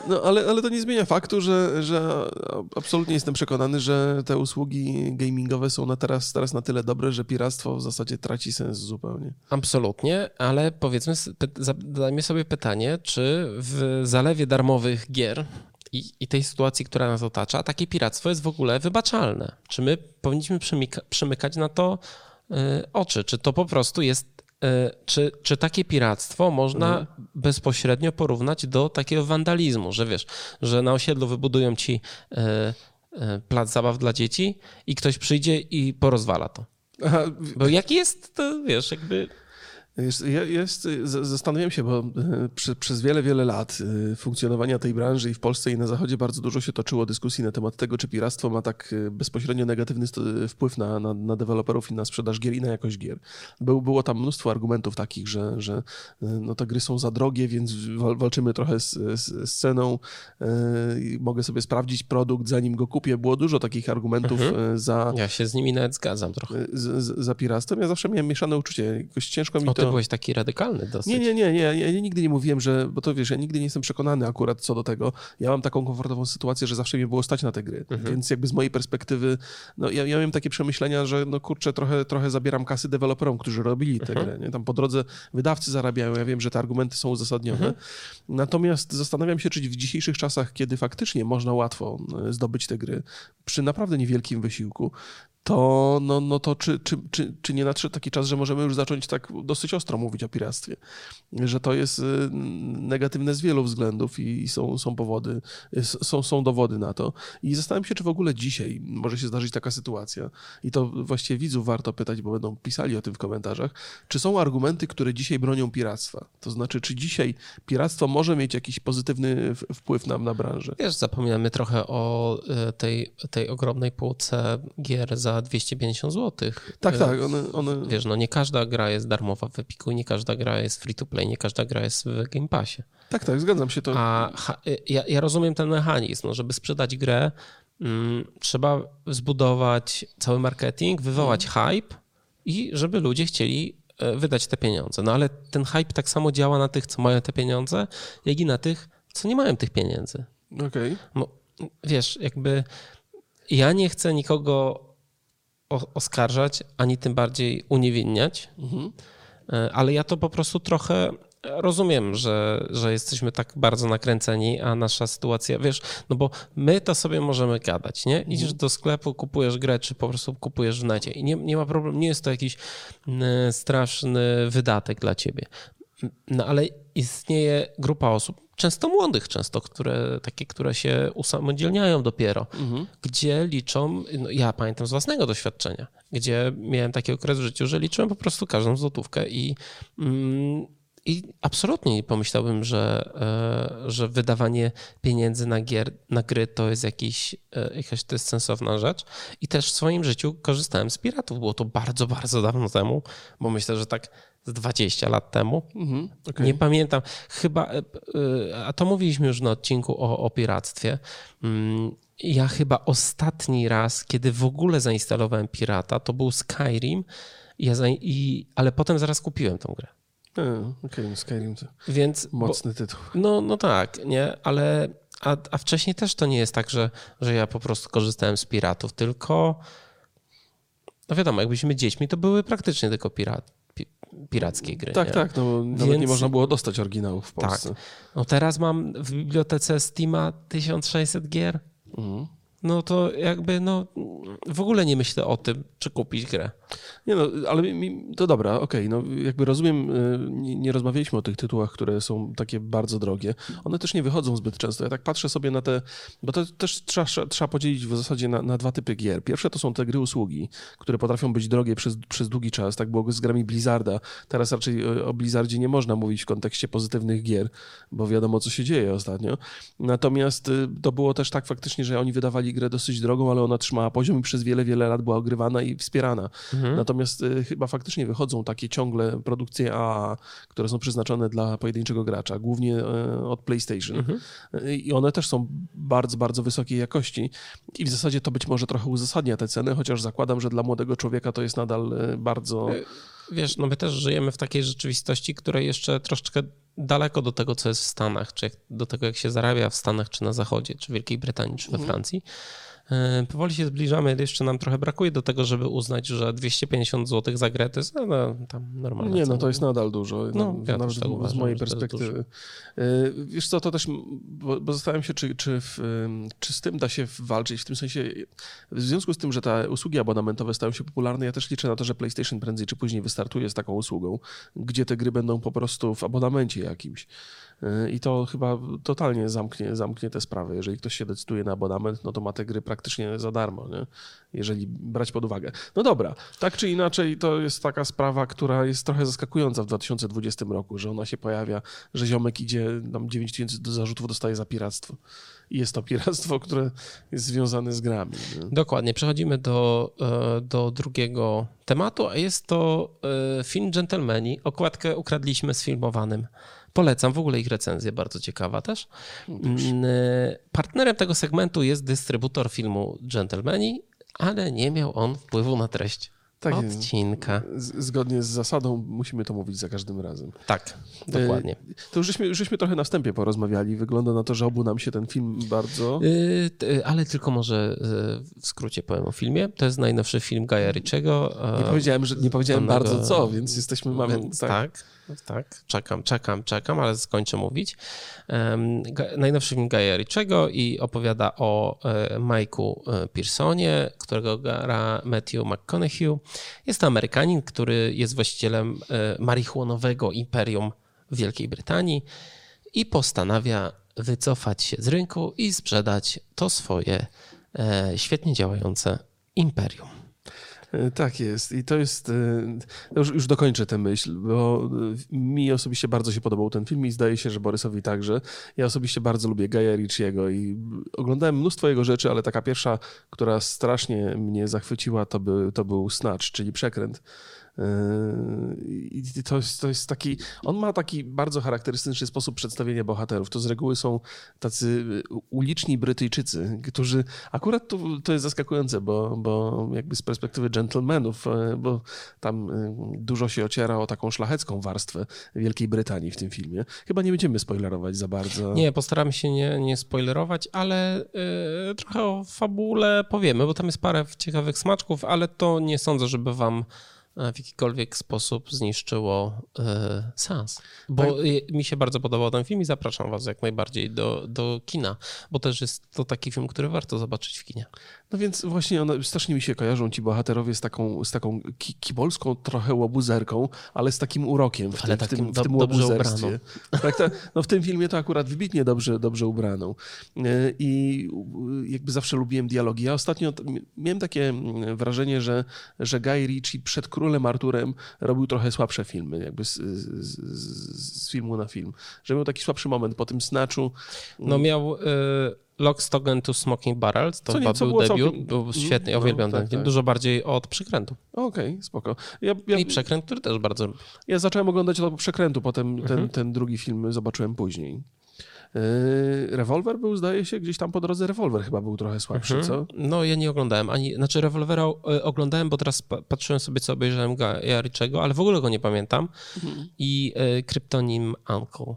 No, ale, ale to nie zmienia faktu, że, że absolutnie jestem przekonany, że te usługi gamingowe są na teraz, teraz na tyle dobre, że piractwo w zasadzie traci sens zupełnie. Absolutnie, ale powiedzmy, zadajmy sobie pytanie, czy w zalewie darmowych gier i, i, tej sytuacji, która nas otacza, takie piractwo jest w ogóle wybaczalne. Czy my powinniśmy przymyka, przymykać na to oczy? Czy to po prostu jest, y, czy, czy takie piractwo można mhm. bezpośrednio porównać do takiego wandalizmu, że wiesz, że na osiedlu wybudują ci y, plac zabaw dla dzieci i ktoś przyjdzie i porozwala to. Aha. Bo jaki jest, to, wiesz, jakby jest, jest, zastanawiam się, bo e, przy, przez wiele, wiele lat e, funkcjonowania tej branży i w Polsce i na Zachodzie bardzo dużo się toczyło dyskusji na temat tego, czy piractwo ma tak e, bezpośrednio negatywny wpływ na, na, na deweloperów i na sprzedaż gier i na jakość gier. Był, było tam mnóstwo argumentów takich, że, że no, te gry są za drogie, więc walczymy trochę z, z, z ceną. Mogę sobie sprawdzić produkt, zanim go kupię. Było dużo takich argumentów mhm. za... Ja się z nimi nawet zgadzam trochę. Z, za piractwem. Ja zawsze miałem mieszane uczucie. Jakoś ciężko mi to ty byłeś taki radykalny dosyć. Nie, nie, nie, nie. Ja, nigdy nie mówiłem, że, bo to wiesz, ja nigdy nie jestem przekonany akurat co do tego. Ja mam taką komfortową sytuację, że zawsze mnie było stać na te gry. Mhm. Więc jakby z mojej perspektywy, no ja, ja miałem takie przemyślenia, że no kurczę, trochę, trochę zabieram kasy deweloperom, którzy robili te mhm. gry. Nie? Tam po drodze wydawcy zarabiają, ja wiem, że te argumenty są uzasadnione. Mhm. Natomiast zastanawiam się, czy w dzisiejszych czasach, kiedy faktycznie można łatwo e, zdobyć te gry, przy naprawdę niewielkim wysiłku, to, no, no to czy, czy, czy, czy nie nadszedł taki czas, że możemy już zacząć tak dosyć ostro mówić o piractwie? Że to jest y, negatywne z wielu względów i są, są powody, są, są dowody na to. I zastanawiam się, czy w ogóle dzisiaj może się zdarzyć taka sytuacja. I to właściwie widzów warto pytać, bo będą pisali o tym w komentarzach. Czy są argumenty, które dzisiaj bronią piractwa? To znaczy, czy dzisiaj piractwo może mieć jakiś pozytywny wpływ na, na branżę? Wiesz, zapominamy trochę o y, tej, tej ogromnej półce gier za za 250 zł. Tak, tak. One, one... Wiesz, no nie każda gra jest darmowa w Epiku, nie każda gra jest free to play, nie każda gra jest w Game Passie. Tak, tak, zgadzam się. To... A ja, ja rozumiem ten mechanizm, no, żeby sprzedać grę, mm, trzeba zbudować cały marketing, wywołać hmm. hype i żeby ludzie chcieli e, wydać te pieniądze. No ale ten hype tak samo działa na tych, co mają te pieniądze, jak i na tych, co nie mają tych pieniędzy. Okej. Okay. No, wiesz, jakby ja nie chcę nikogo oskarżać, ani tym bardziej uniewinniać, mhm. E, ale ja to po prostu trochę rozumiem, że, że jesteśmy tak bardzo nakręceni, a nasza sytuacja, wiesz, no bo my to sobie możemy gadać, nie? Idziesz mhm. do sklepu, kupujesz grę, czy po prostu kupujesz w necie i nie, nie ma problemu, nie jest to jakiś straszny wydatek dla ciebie. No ale istnieje grupa osób, często młodych, często, które, takie, które się usamodzielniają dopiero, mhm. gdzie liczą, no ja pamiętam z własnego doświadczenia, gdzie miałem taki okres w życiu, że liczyłem po prostu każdą złotówkę i, mm, i absolutnie nie pomyślałbym, że, e, że wydawanie pieniędzy na, gier, na gry to jest jakiś, e, jakaś to jest sensowna rzecz. I też w swoim życiu korzystałem z piratów. Było to bardzo, bardzo dawno temu, bo myślę, że tak z 20 lat temu. Mhm, okay. Nie pamiętam. Chyba, e, a to mówiliśmy już na odcinku o, o piractwie. Mm, ja chyba ostatni raz, kiedy w ogóle zainstalowałem pirata, to był Skyrim, ja za, i, ale potem zaraz kupiłem tą grę. Okej, okay, no Skyrim to Więc, mocny bo, tytuł. No, no tak, nie, ale a, a wcześniej też to nie jest tak, że, że ja po prostu korzystałem z piratów, tylko no wiadomo, jak byliśmy dziećmi, to były praktycznie tylko pirat, pi, pirackie gry. Tak, nie? tak, no Więc, nawet nie można było dostać oryginałów w tak. Polsce. Tak. No teraz mam w bibliotece Steama 1600 gier. Mhm no to jakby no, w ogóle nie myślę o tym, czy kupić grę. Nie no, ale mi, to dobra, okej, okay, no jakby rozumiem, y, nie, nie, rozmawialiśmy o tych tytułach, które są takie bardzo drogie. One też nie wychodzą zbyt często. Ja tak patrzę sobie na te, bo to też trzeba, trzeba podzielić w zasadzie na, na dwa typy gier. Pierwsze to są te gry usługi, które potrafią być drogie przez, przez długi czas. Tak było z grami Blizzarda. Teraz raczej y, o Blizzardzie nie można mówić w kontekście pozytywnych gier, bo wiadomo, co się dzieje ostatnio. Natomiast y, to było też tak faktycznie, że oni wydawali grę dosyć drogą, ale ona trzymała poziom i przez wiele, wiele lat była ogrywana i wspierana. Mhm. Natomiast y, chyba faktycznie wychodzą takie ciągle produkcje A, które są przeznaczone dla pojedynczego gracza, głównie y, od PlayStation. Mhm. Y, I one też są bardzo, bardzo wysokiej jakości. I w zasadzie to być może trochę uzasadnia te ceny, chociaż zakładam, że dla młodego człowieka to jest nadal bardzo. Wiesz, no my też żyjemy w takiej rzeczywistości, której jeszcze troszeczkę daleko do tego, co jest w Stanach, czy do tego, jak się zarabia w Stanach, czy na Zachodzie, czy w Wielkiej Brytanii, czy we mhm. Francji. Powoli się zbliżamy, jeszcze nam trochę brakuje do tego, żeby uznać, że 250 zł za grę to jest no, no, tam normalne. Nie, no to jest nadal dużo, no, ja nawet tak uważam, z mojej perspektywy. E, wiesz co, to też, bo, bo zastanawiam się, czy, czy, w, czy z tym da się walczyć, w tym sensie, w związku z tym, że te usługi abonamentowe stają się popularne, ja też liczę na to, że PlayStation prędzej czy później wystartuje z taką usługą, gdzie te gry będą po prostu w abonamencie jakimś. E, I to chyba totalnie zamknie, zamknie te sprawy. Jeżeli ktoś się decyduje na abonament, no to ma te gry praktycznie za darmo, nie? jeżeli brać pod uwagę. No dobra, tak czy inaczej, to jest taka sprawa, która jest trochę zaskakująca w 2020 roku, że ona się pojawia, że ziomek idzie, tam 9 tysięcy zarzutów dostaje za piractwo. I jest to piractwo, które jest związane z grami. Nie? Dokładnie. Przechodzimy do, e, do drugiego tematu, a jest to e, film Gentlemani. Okładkę ukradliśmy z filmowanym. Polecam w ogóle ich recenzję, bardzo ciekawa też. Mm, e, partnerem tego segmentu jest dystrybutor filmu Gentlemani, ale nie miał on wpływu na treść tak, odcinka. Zgodnie z zasadą musimy to mówić za każdym razem. Tak, dokładnie. E, to już żeśmy, żeśmy trochę na wstępie porozmawiali. Wygląda na to, że obu nam się ten film bardzo... E, ale tylko może w skrócie powiem o filmie. To jest najnowszy film Gaja Ritchiego. Nie powiedziałem, że, nie powiedziałem bardzo co, więc jesteśmy... Mamy, więc tak. tak tak, czekam, czekam, czekam, ale skończę mówić. Najnowszy film Gaja Ritchiego i opowiada o e, Mike'u e, Pearsonie, którego gra Matthew McConaughey. Jest to Amerykanin, który jest właścicielem e, marihuanowego imperium w Wielkiej Brytanii i postanawia wycofać się z rynku i sprzedać to swoje świetnie działające imperium. E, tak jest. I to jest. e, Już, już dokończę tę myśl, bo e, mi osobiście bardzo się podobał ten film i zdaje się, że Borysowi także. Ja osobiście bardzo lubię Gaja Ricciego i oglądałem mnóstwo jego rzeczy, ale taka pierwsza, która strasznie mnie zachwyciła, to, by, to był Snatch, czyli przekręt. Yy, I to jest, to jest taki. On ma taki bardzo charakterystyczny sposób przedstawienia bohaterów. To z reguły są tacy uliczni Brytyjczycy, którzy akurat to, to jest zaskakujące, bo, bo jakby z perspektywy gentlemanów, e, bo tam e, dużo się ociera o taką szlachecką warstwę Wielkiej Brytanii w tym filmie. Chyba nie będziemy spoilerować za bardzo. Nie, postaramy się nie, nie spoilerować, ale y, trochę o fabule powiemy, bo tam jest parę ciekawych smaczków, ale to nie sądzę, żeby wam w jakikolwiek sposób zniszczyło y, sens. Bo Tak. mi się bardzo podobał ten film i zapraszam was jak najbardziej do, do kina, bo też jest to taki film, który warto zobaczyć w kinie. No więc właśnie one, strasznie mi się kojarzą ci bohaterowie z taką, z taką ki, kibolską trochę łobuzerką, ale z takim urokiem w Ale tym, w takim tym, w tym łobuzerstwie. Tak, tak, no w tym filmie to akurat wybitnie dobrze, dobrze ubraną. E, I jakby zawsze lubiłem dialogi. Ja ostatnio miałem takie mm, wrażenie, że, że Guy Ritchie przed Królem Arturem robił trochę słabsze filmy, jakby z, z, z, filmu na film. Że miał taki słabszy moment po tym Snatchu. No miał y, Lock, Stock and Two Smoking Barrels, to Co chyba był debiut, całkiem- był świetny, ja no, uwielbiam tak, ten film, tak. dużo bardziej od Przekrętu. Okej, spoko. Ja, ja, I Przekręt, który też bardzo Ja zacząłem oglądać po przekrętu, potem ten, Mhm. ten drugi film zobaczyłem później. Yy, Rewolwer był, zdaje się, gdzieś tam po drodze rewolwer chyba był trochę słabszy, co? No, ja nie oglądałem. Ani, znaczy, rewolwera e, oglądałem, bo teraz pa- patrzyłem sobie, co obejrzałem Gaja Ritchiego, ale w ogóle go nie pamiętam. I e, Kryptonim Uncle,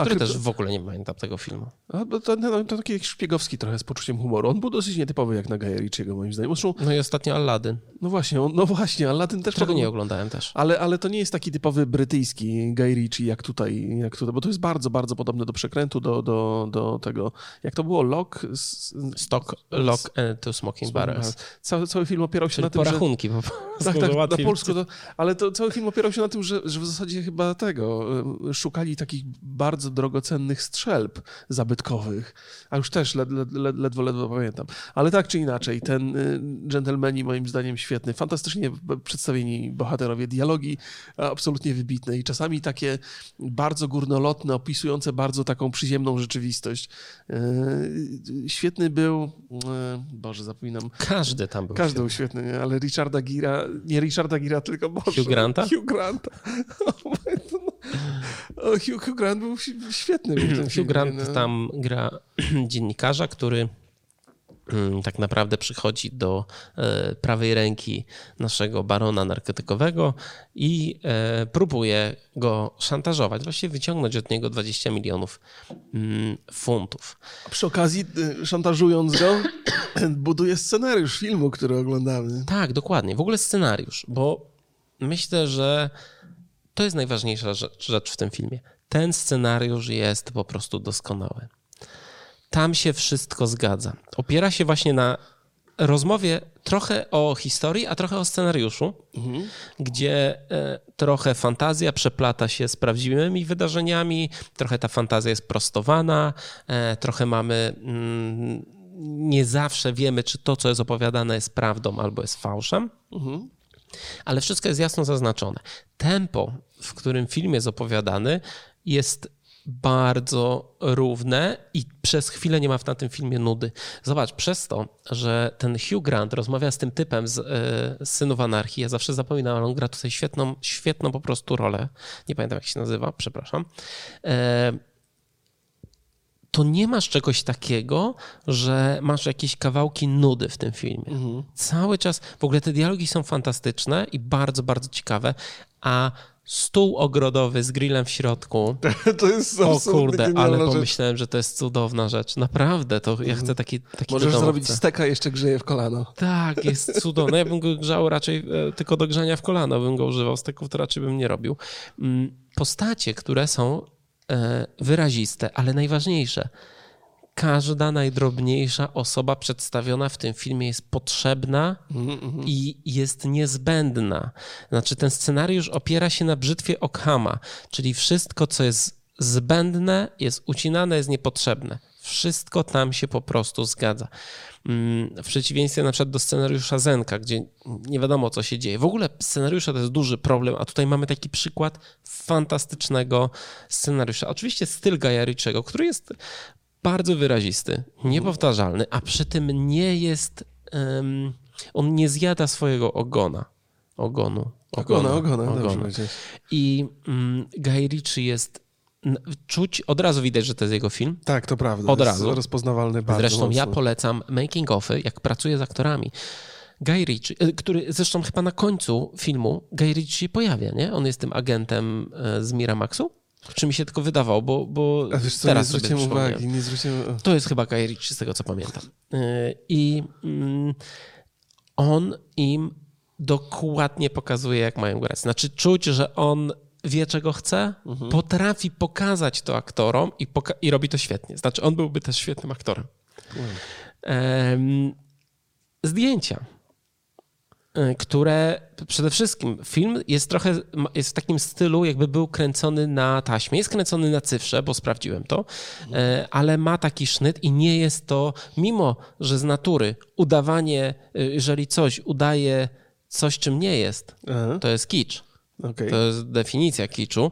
który też w ogóle nie pamiętam tego filmu. A, bo to, no, to taki szpiegowski trochę z poczuciem humoru. On był dosyć nietypowy jak na Gaja Ritchiego, moim zdaniem. Zresztą, No i ostatnio Aladdin, no właśnie, on, no właśnie, Aladdin też... podobno- nie oglądałem też. Ale, ale to nie jest taki typowy brytyjski Guy Ritchie jak tutaj, jak tutaj, bo to jest bardzo, bardzo podobne do przekrętu, do, do, do tego, jak to było, Lock... z- Stock, Lock and Two Smoking Barrels. Cały, cały film opierał się Czyli na tym, że... porachunki po prostu. Tak, tak, na polsku to, ale to cały film opierał się na tym, że, że w zasadzie chyba tego, y, szukali takich bardzo drogocennych strzelb zabytkowych, a już też led, led, led, ledwo, ledwo pamiętam. Ale tak czy inaczej, ten y, dżentelmeni moim zdaniem świetny, fantastycznie przedstawieni bohaterowie, dialogi absolutnie wybitne i czasami takie bardzo górnolotne, opisujące bardzo taką przyziemną rzeczywistość. Y, Świetny był, y, Boże, zapominam, Każdy tam był. każdy był świetny, nie? ale Richarda Gira, nie Richarda Gira, tylko Boże, Hugh Granta? Hugh Granta. <laughs> O, Hugh, Hugh Grant był świetny. w tym Hugh filmie, Grant no. tam gra <clears throat> dziennikarza, który mm, tak naprawdę przychodzi do e, prawej ręki naszego barona narkotykowego i e, próbuje go szantażować, właściwie wyciągnąć od niego 20 milionów mm, funtów. A Przy okazji, y, szantażując go, <coughs> buduje scenariusz filmu, który oglądamy. Tak, dokładnie. W ogóle scenariusz, bo myślę, że to jest najważniejsza rzecz, w tym filmie. Ten scenariusz jest po prostu doskonały. Tam się wszystko zgadza. Opiera się właśnie na rozmowie trochę o historii, a trochę o scenariuszu, gdzie e, trochę fantazja przeplata się z prawdziwymi wydarzeniami, trochę ta fantazja jest prostowana, e, trochę mamy. Mm, nie zawsze wiemy, czy to, co jest opowiadane, jest prawdą albo jest fałszem ale wszystko jest jasno zaznaczone. Tempo, w którym film jest opowiadany, jest bardzo równe i przez chwilę nie ma na tym filmie nudy. Zobacz, przez to, że ten Hugh Grant rozmawia z tym typem z, e, z Synów Anarchii, ja zawsze zapominam, ale on gra tutaj świetną, świetną po prostu rolę. Nie pamiętam, jak się nazywa, przepraszam. E, to nie masz czegoś takiego, że masz jakieś kawałki nudy w tym filmie. Cały czas, w ogóle te dialogi są fantastyczne i bardzo, bardzo ciekawe, a stół ogrodowy z grillem w środku, <laughs> To jest o kurde, ale rzecz. pomyślałem, że to jest cudowna rzecz. Naprawdę, to ja chcę taki, taki Możesz zrobić steka, jeszcze grzeje w kolano. Tak, jest cudowny. Ja bym go grzał raczej e, tylko do grzania w kolano, bym go używał. Steków to raczej bym nie robił. Mm, Postacie, które są wyraziste, ale najważniejsze, każda najdrobniejsza osoba przedstawiona w tym filmie jest potrzebna i jest niezbędna. Znaczy, ten scenariusz opiera się na brzytwie Okhama, czyli wszystko, co jest zbędne, jest ucinane, jest niepotrzebne. Wszystko tam się po prostu zgadza. Mm, w przeciwieństwie na przykład do scenariusza Zenka, gdzie nie wiadomo, co się dzieje. W ogóle scenariusza to jest duży problem, a tutaj mamy taki przykład fantastycznego scenariusza. Oczywiście styl Gaja Ritchiego, który jest bardzo wyrazisty, niepowtarzalny, a przy tym nie jest... Um, on nie zjada swojego ogona. Ogonu. Ogona, ogona, ogona. ogona. I Guy Ritchie jest czuć, od razu widać, że to jest jego film. Tak, to prawda. Od razu. rozpoznawalny bardzo Zresztą mocno. ja polecam making offy, jak pracuję z aktorami. Guy Ritchie, e, który zresztą chyba na końcu filmu Guy Ritchie się pojawia, nie? On jest tym agentem e, z Miramaxu? Czy mi się tylko wydawało, bo, bo A wiesz co, teraz nie zwróciłem uwagi, nie zwróciłem... To jest chyba Guy Ritchie, z tego co pamiętam. E, I mm, on im dokładnie pokazuje, jak mają grać. Znaczy czuć, że on wie, czego chce, mhm. potrafi pokazać to aktorom i, poka i, robi to świetnie. Znaczy, on byłby też świetnym aktorem. Mhm. zdjęcia, e, które przede wszystkim film jest trochę jest w takim stylu, jakby był kręcony na taśmie. Jest kręcony na cyfrze, bo sprawdziłem to, mhm. ale ma taki sznyt i nie jest to, mimo że z natury udawanie, e, jeżeli coś udaje coś, czym nie jest, Aha. to jest kicz. Okay. To jest definicja kiczu.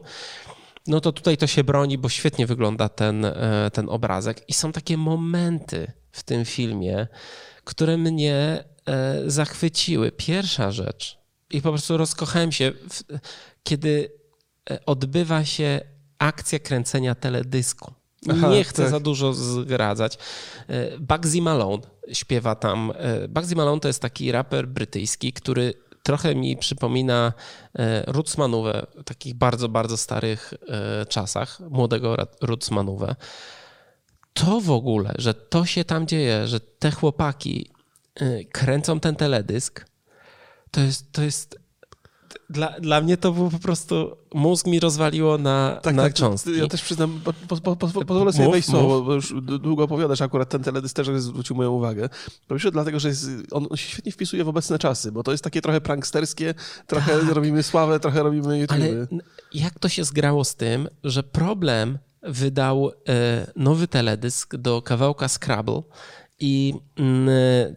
No to tutaj to się broni, bo świetnie wygląda ten, e, ten obrazek. I są takie momenty w tym filmie, które mnie e, zachwyciły. Pierwsza rzecz, i po prostu rozkochałem się, kiedy e, odbywa się akcja kręcenia teledysku. Aha, nie chcę tak. za dużo zgradzać. Bugsy Malone śpiewa tam. Bugsy Malone to jest taki raper brytyjski, który trochę mi przypomina e, Rutzmanówę w takich bardzo, bardzo starych e, czasach, młodego Rutzmanówę. To w ogóle, że to się tam dzieje, że te chłopaki e, kręcą ten teledysk, to jest, to jest dla, dla mnie to było po prostu, mózg mi rozwaliło na, tak, na tak, cząstki. Ja też przyznam, po, po, po, pozwolę sobie mów, wejść słowo, bo już długo opowiadasz, akurat ten teledysk też zwrócił moją uwagę. Po pierwsze dlatego, że jest, on, on, się świetnie wpisuje w obecne czasy, bo to jest takie trochę pranksterskie, trochę tak. robimy sławę, trochę robimy YouTube. Ale jak to się zgrało z tym, że problem wydał e, nowy teledysk do kawałka Scrabble i,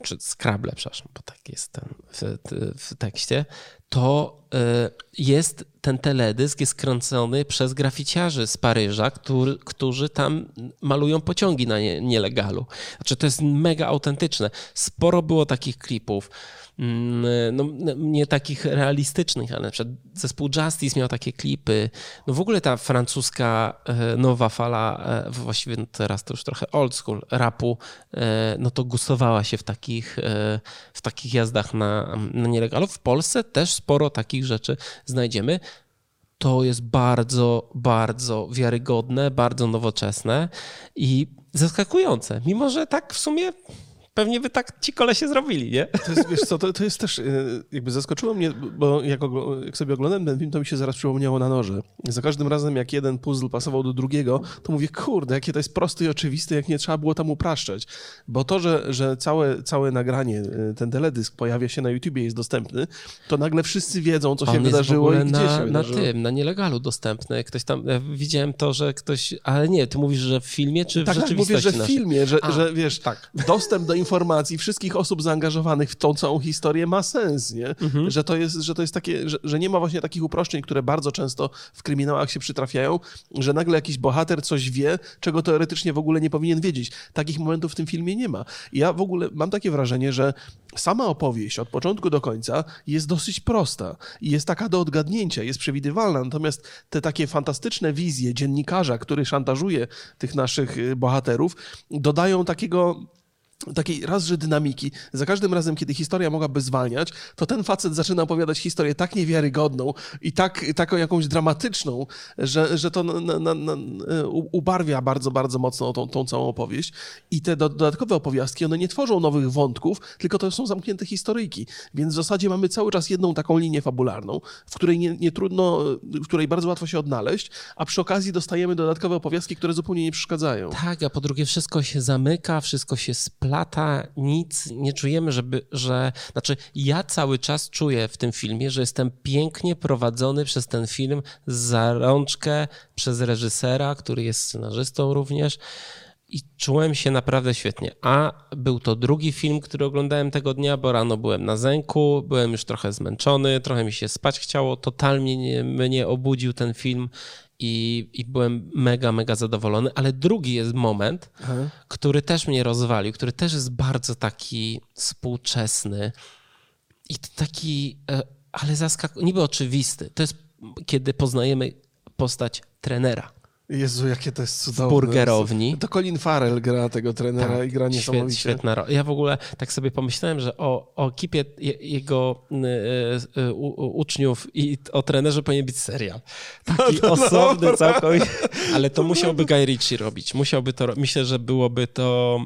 czy Scrabble, przepraszam, bo tak jest ten w, w tekście, to e, jest ten teledysk jest kręcony przez graficiarzy z Paryża, który, którzy tam malują pociągi na nie, nielegalu. Znaczy to jest mega autentyczne. Sporo było takich klipów. Mm, no, nie takich realistycznych, ale na przykład zespół Justice miał takie klipy. No w ogóle ta francuska e, nowa fala, e, właściwie teraz to już trochę old school rapu, e, no to gustowała się w takich, w takich jazdach na, na nielegalu. W Polsce też sporo takich rzeczy znajdziemy to jest bardzo, bardzo wiarygodne, bardzo nowoczesne i zaskakujące. Mimo, że tak w sumie pewnie by tak ci kolesie zrobili, nie? To jest, wiesz co, to, to jest też, e, jakby zaskoczyło mnie, bo jak, jak, sobie oglądałem ten film, to mi się zaraz przypomniało na noże. Za każdym razem, jak jeden puzzle pasował do drugiego, to mówię, kurde, jakie to jest proste i oczywiste, jak nie trzeba było tam upraszczać. Bo to, że, że całe, całe nagranie, e, ten teledysk pojawia się na YouTubie, jest dostępny, to nagle wszyscy wiedzą, co się On wydarzyło i gdzie na, się wydarzyło. Na tym, na nielegalu dostępny. Ktoś tam, ja widziałem to, że ktoś, ale nie, ty mówisz, że w filmie, czy w tak, rzeczywistości Tak, mówię, że w filmie, że, że wiesz, tak. dostęp do informacji wszystkich osób zaangażowanych w tą całą historię ma sens, nie? Mhm. Że, to jest, że to jest takie, że, że, nie ma właśnie takich uproszczeń, które bardzo często w kryminałach się przytrafiają, że nagle jakiś bohater coś wie, czego teoretycznie w ogóle nie powinien wiedzieć. Takich momentów w tym filmie nie ma. ja w ogóle mam takie wrażenie, że sama opowieść od początku do końca jest dosyć prosta i jest taka do odgadnięcia, jest przewidywalna, natomiast te takie fantastyczne wizje dziennikarza, który szantażuje tych naszych y, bohaterów, dodają takiego takiej raz, że dynamiki. Za każdym razem, kiedy historia mogłaby zwalniać, to ten facet zaczyna opowiadać historię tak niewiarygodną i tak, taką jakąś dramatyczną, że, że to na, na, na, ubarwia bardzo, bardzo mocno tą, tą całą opowieść. I te do, dodatkowe opowiastki, one nie tworzą nowych wątków, tylko to są zamknięte historyjki. Więc w zasadzie mamy cały czas jedną taką linię fabularną, w której nie, nie trudno, w której bardzo łatwo się odnaleźć, a przy okazji dostajemy dodatkowe opowiastki, które zupełnie nie przeszkadzają. Tak, a po drugie wszystko się zamyka, wszystko się splata lata nic nie czujemy, żeby, że. Znaczy, ja cały czas czuję w tym filmie, że jestem pięknie prowadzony przez ten film za rączkę przez reżysera, który jest scenarzystą również. i czułem się naprawdę świetnie. A był to drugi film, który oglądałem tego dnia, bo rano byłem na zęku, byłem już trochę zmęczony, trochę mi się spać chciało, totalnie mnie obudził ten film i, i byłem mega, mega zadowolony. Ale drugi jest moment, Aha. który też mnie rozwalił, który też jest bardzo taki współczesny i taki, e, ale zaskakujący, niby oczywisty. To jest, kiedy poznajemy postać trenera. Jezu, jakie to jest cudowne. W burgerowni. To Colin Farrell gra tego trenera tak, i gra niesamowicie. Świetna rola. Ja w ogóle tak sobie pomyślałem, że o, o ekipie jego y, y, uczniów i o trenerze powinien być serial. Taki <laughs> no, no, osobny no. całkowicie. <laughs> Ale to musiałby Guy Ritchie robić. Musiałby to Myślę, że byłoby to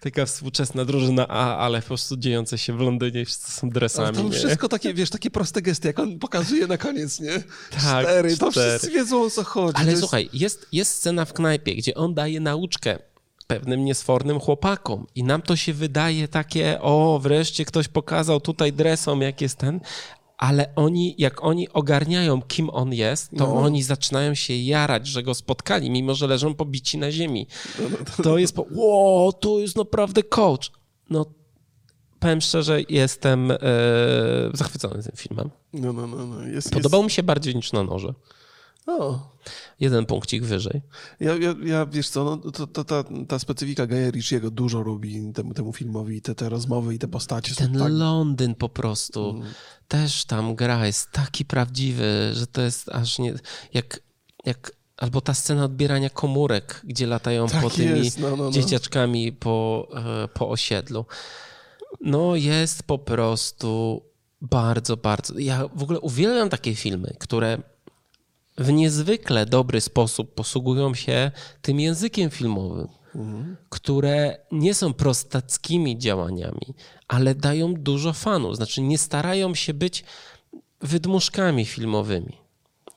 taka współczesna drużyna A, ale po prostu dziejące się w Londynie, wszyscy są dresami. To wszystko takie, wiesz, takie proste gesty, jak on pokazuje na koniec, nie? Tak, cztery, to cztery. wszyscy wiedzą o co chodzi. Ale jest... słuchaj, jest, jest scena w knajpie, gdzie on daje nauczkę pewnym niesfornym chłopakom. I nam to się wydaje takie, o, wreszcie ktoś pokazał tutaj dresom, jak jest ten, ale oni, jak oni ogarniają, kim on jest, to no. oni zaczynają się jarać, że go spotkali, mimo że leżą pobici na ziemi. To, jest, po, wow, to jest naprawdę coach. No, powiem szczerze, jestem e, zachwycony tym filmem. No, no, no, no. Jest, Podobał jest... mi się bardziej niż na noże. O. Jeden punkcik wyżej. Ja, ja, ja wiesz co, no, to, to, ta, ta specyfika Gaja Ritchiego dużo robi temu, temu filmowi, te, te rozmowy i te postacie. Ten tak... Londyn po prostu mm. też tam gra, jest taki prawdziwy, że to jest aż nie... Jak, jak Albo ta scena odbierania komórek, gdzie latają tak po tymi no, no, no. dzieciaczkami po, e, po osiedlu. No jest po prostu bardzo, bardzo... Ja w ogóle uwielbiam takie filmy, które w niezwykle dobry sposób posługują się tym językiem filmowym, mhm. które nie są prostackimi działaniami, ale dają dużo fanu. Znaczy, nie starają się być wydmuszkami filmowymi.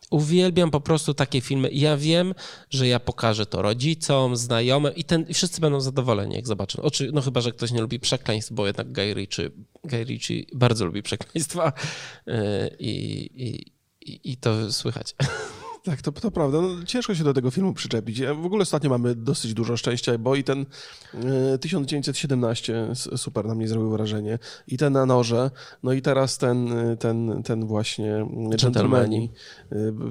Uwielbiam po prostu takie filmy. Ja wiem, że ja pokażę to rodzicom, znajomym i, ten, i wszyscy będą zadowoleni, jak zobaczą. Oczy, no chyba, że ktoś nie lubi przekleństw, bo jednak Guy Ritchie, Guy Ritchie bardzo lubi przekleństwa yy, i, i, i to słychać. <laughs> Tak, to, to prawda. No, ciężko się do tego filmu przyczepić. W ogóle ostatnio mamy dosyć dużo szczęścia, bo i ten y, 1917 super na mnie zrobił wrażenie. I ten na noże, no i teraz ten, ten, ten właśnie Gentlemani.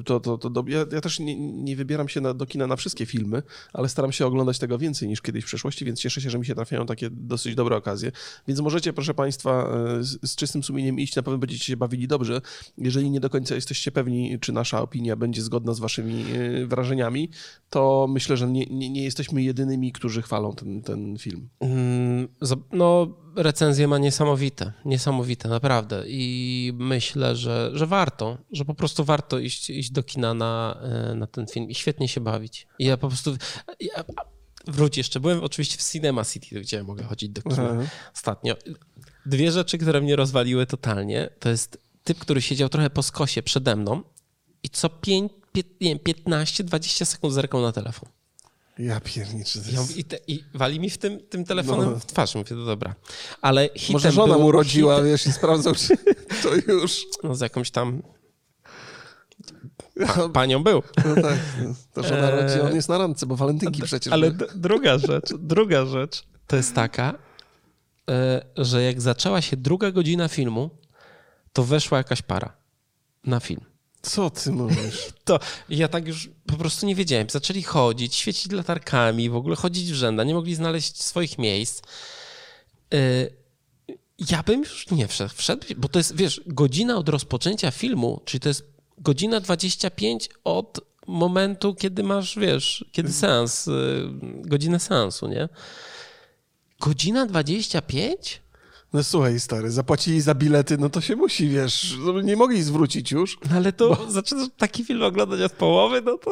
To, to, to, to, ja, ja też nie, nie wybieram się na, do kina na wszystkie filmy, ale staram się oglądać tego więcej niż kiedyś w przeszłości, więc cieszę się, że mi się trafiają takie dosyć dobre okazje. Więc możecie, proszę Państwa, z, z czystym sumieniem iść, na pewno będziecie się bawili dobrze. Jeżeli nie do końca jesteście pewni, czy nasza opinia będzie zgodna zgodna z waszymi e, wrażeniami, to myślę, że nie, nie, nie jesteśmy jedynymi, którzy chwalą ten, ten film. Mm, no, recenzje ma niesamowite, niesamowite, naprawdę. I myślę, że, że warto, że po prostu warto iść, iść do kina na, e, na ten film i świetnie się bawić. I ja po prostu... Ja, wróć jeszcze, byłem oczywiście w Cinema City, gdzie mogę chodzić do kina Aha. ostatnio. Dwie rzeczy, które mnie rozwaliły totalnie, to jest typ, który siedział trochę po skosie przede mną i co pięć, 15-20 sekund zerkał na telefon. Ja pierniczę. Jest... I, te, I, wali mi w tym, tym telefonem no. w twarz. Mówię, to dobra. Ale Może żona mu rodziła, hitem... wiesz, i sprawdzał, czy <laughs> to już... No z jakąś tam... Pa, panią był. No tak, no. to żona rodzi, on jest na randce, bo walentynki przecież Ale druga rzecz, druga rzecz to jest taka, e, że jak zaczęła się druga godzina filmu, to weszła jakaś para na film. Co ty mówisz? <laughs> To ja tak już po prostu nie wiedziałem. Zaczęli chodzić, świecić latarkami, w ogóle chodzić w rzęda, nie mogli znaleźć swoich miejsc. Y, ja bym już nie wszedł, wszedł, bo to jest, wiesz, godzina od rozpoczęcia filmu, czyli to jest godzina 25 od momentu, kiedy masz, wiesz, kiedy seans, y, godzinę seansu, nie? Godzina 25? No słuchaj, stary, zapłacili za bilety, no to się musi, wiesz, no nie mogli zwrócić już. No ale to bo... zaczynasz taki film oglądać od połowy, no to...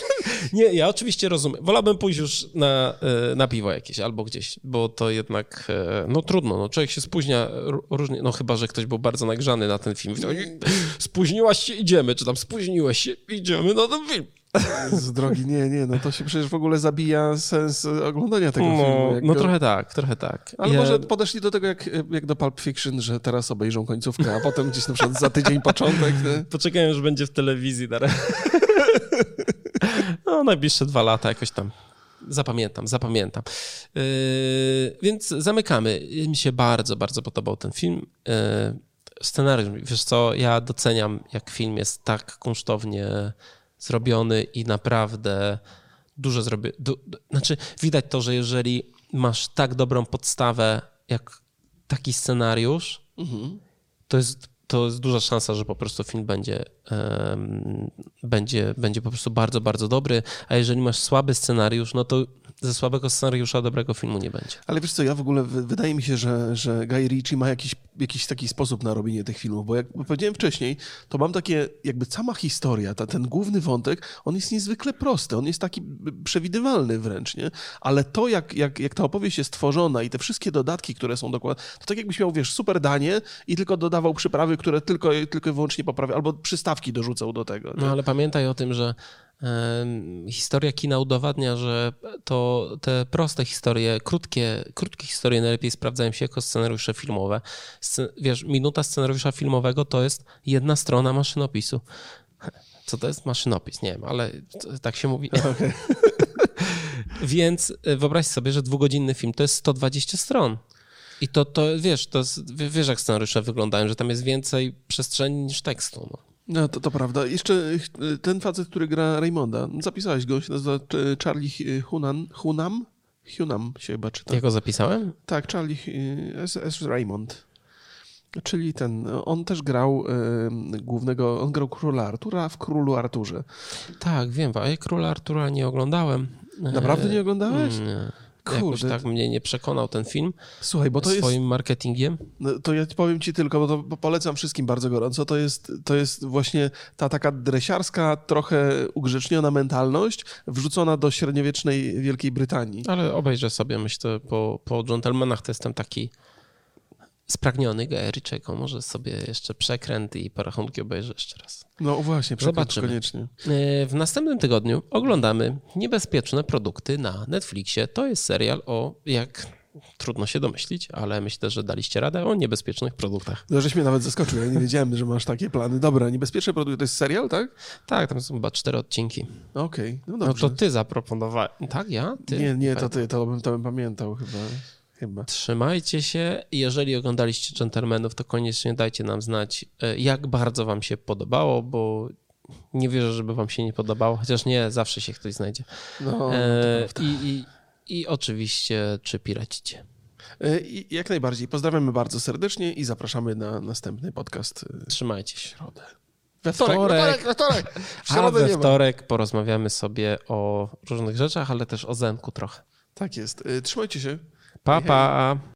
<laughs> nie, ja oczywiście rozumiem. Wolałbym pójść już na, e, na piwo jakieś albo gdzieś, bo to jednak, e, no trudno, no człowiek się spóźnia różnie, no chyba, że ktoś był bardzo nagrzany na ten film. Spóźniłaś się, idziemy, czy tam spóźniłeś się, idziemy na ten film. <laughs> Z drogi, nie, nie, no to się przecież w ogóle zabija sens oglądania tego no, filmu. No go... trochę tak, trochę tak. Ale ja... może podeszli do tego jak, jak do Pulp Fiction, że teraz obejrzą końcówkę, a potem gdzieś na przykład za tydzień początek. Nie? <laughs> Poczekają, że będzie w telewizji. <laughs> No, najbliższe dwa lata jakoś tam. Zapamiętam, zapamiętam. Yy, więc zamykamy. Mi się bardzo, bardzo podobał ten film. Yy, scenariusz, wiesz co, ja doceniam, jak film jest tak kunsztownie zrobiony i naprawdę dużo zrobi. Du, du, znaczy, widać to, że jeżeli masz tak dobrą podstawę, jak taki scenariusz, Mhm. to jest, to jest duża szansa, że po prostu film będzie, będzie, będzie po prostu bardzo, bardzo dobry. A jeżeli masz słaby scenariusz, no to ze słabego scenariusza dobrego filmu nie będzie. Ale wiesz co, ja w ogóle wy- wydaje mi się, że, że Guy Ritchie ma jakiś, jakiś taki sposób na robienie tych filmów, bo jak powiedziałem wcześniej, to mam takie, jakby sama historia, ta, ten główny wątek, on jest niezwykle prosty, on jest taki przewidywalny wręcz, nie? Ale to, jak, jak, jak ta opowieść jest tworzona i te wszystkie dodatki, które są dokładne, to tak jakbyś miał, wiesz, super danie i tylko dodawał przyprawy, które tylko, tylko i wyłącznie poprawia, albo przystawki dorzucał do tego. No ale pamiętaj o tym, że historia kina udowadnia, że to te proste historie, krótkie, krótkie historie najlepiej sprawdzają się jako scenariusze filmowe. Wiesz, minuta scenariusza filmowego to jest jedna strona maszynopisu. Co to jest maszynopis? Nie wiem, ale tak się mówi. <laughs> Więc e, wyobraź sobie, że dwugodzinny film to jest 120 stron. I to, to wiesz, to jest, wie- wiesz jak scenariusze wyglądają, że tam jest więcej przestrzeni niż tekstu. No. No, to, to prawda. Jeszcze y, ten facet, który gra Raymonda, zapisałeś go, się nazywa y, Charlie Hi- Hunan, Hunam? Hunam się chyba czyta. Ja go zapisałem? Tak, Charlie S. S. Raymond. Czyli ten, on też grał y, głównego, on grał króla Artura w Królu Arturze. Tak, wiem, a ja Króla Artura nie oglądałem. Naprawdę nie oglądałeś? E, Nie. Jakoś tak mnie nie przekonał ten film Słuchaj, bo to jest, swoim marketingiem. no, to ja powiem ci tylko, bo to bo polecam wszystkim bardzo gorąco, to jest, to jest właśnie ta taka dresiarska, trochę ugrzeczniona mentalność wrzucona do średniowiecznej Wielkiej Brytanii. Ale obejrzę sobie, myślę, po, po Gentlemanach to jestem taki spragniony Ritchiego. Może sobie jeszcze przekręt i porachunki obejrzę jeszcze raz. No właśnie, Zobaczymy. koniecznie. E, W następnym tygodniu oglądamy Niebezpieczne produkty na Netflixie. To jest serial o, jak trudno się domyślić, ale myślę, że daliście radę o niebezpiecznych produktach. No, żeś mnie nawet zaskoczył, ja nie wiedziałem, że masz takie plany. Dobra, niebezpieczne produkty, to jest serial, tak? Tak, tam są chyba cztery odcinki. Okej, no No dobrze. to ty zaproponowałeś. Tak, ja? Ty? Nie, nie, to ty, to bym, to bym pamiętał chyba. Chyba. Trzymajcie się. Jeżeli oglądaliście Gentlemanów, to koniecznie dajcie nam znać, e, jak bardzo wam się podobało, bo nie wierzę, żeby wam się nie podobało, chociaż nie, zawsze się ktoś znajdzie. No, E, i, i, I oczywiście, czy piracicie. E, I jak najbardziej. Pozdrawiamy bardzo serdecznie i zapraszamy na następny podcast e, Trzymajcie się. środę. We wtorek, Wtorek. we wtorek, we wtorek. A we ma. wtorek porozmawiamy sobie o różnych rzeczach, ale też o Zenku trochę. Tak jest. Trzymajcie się. Pa, pa.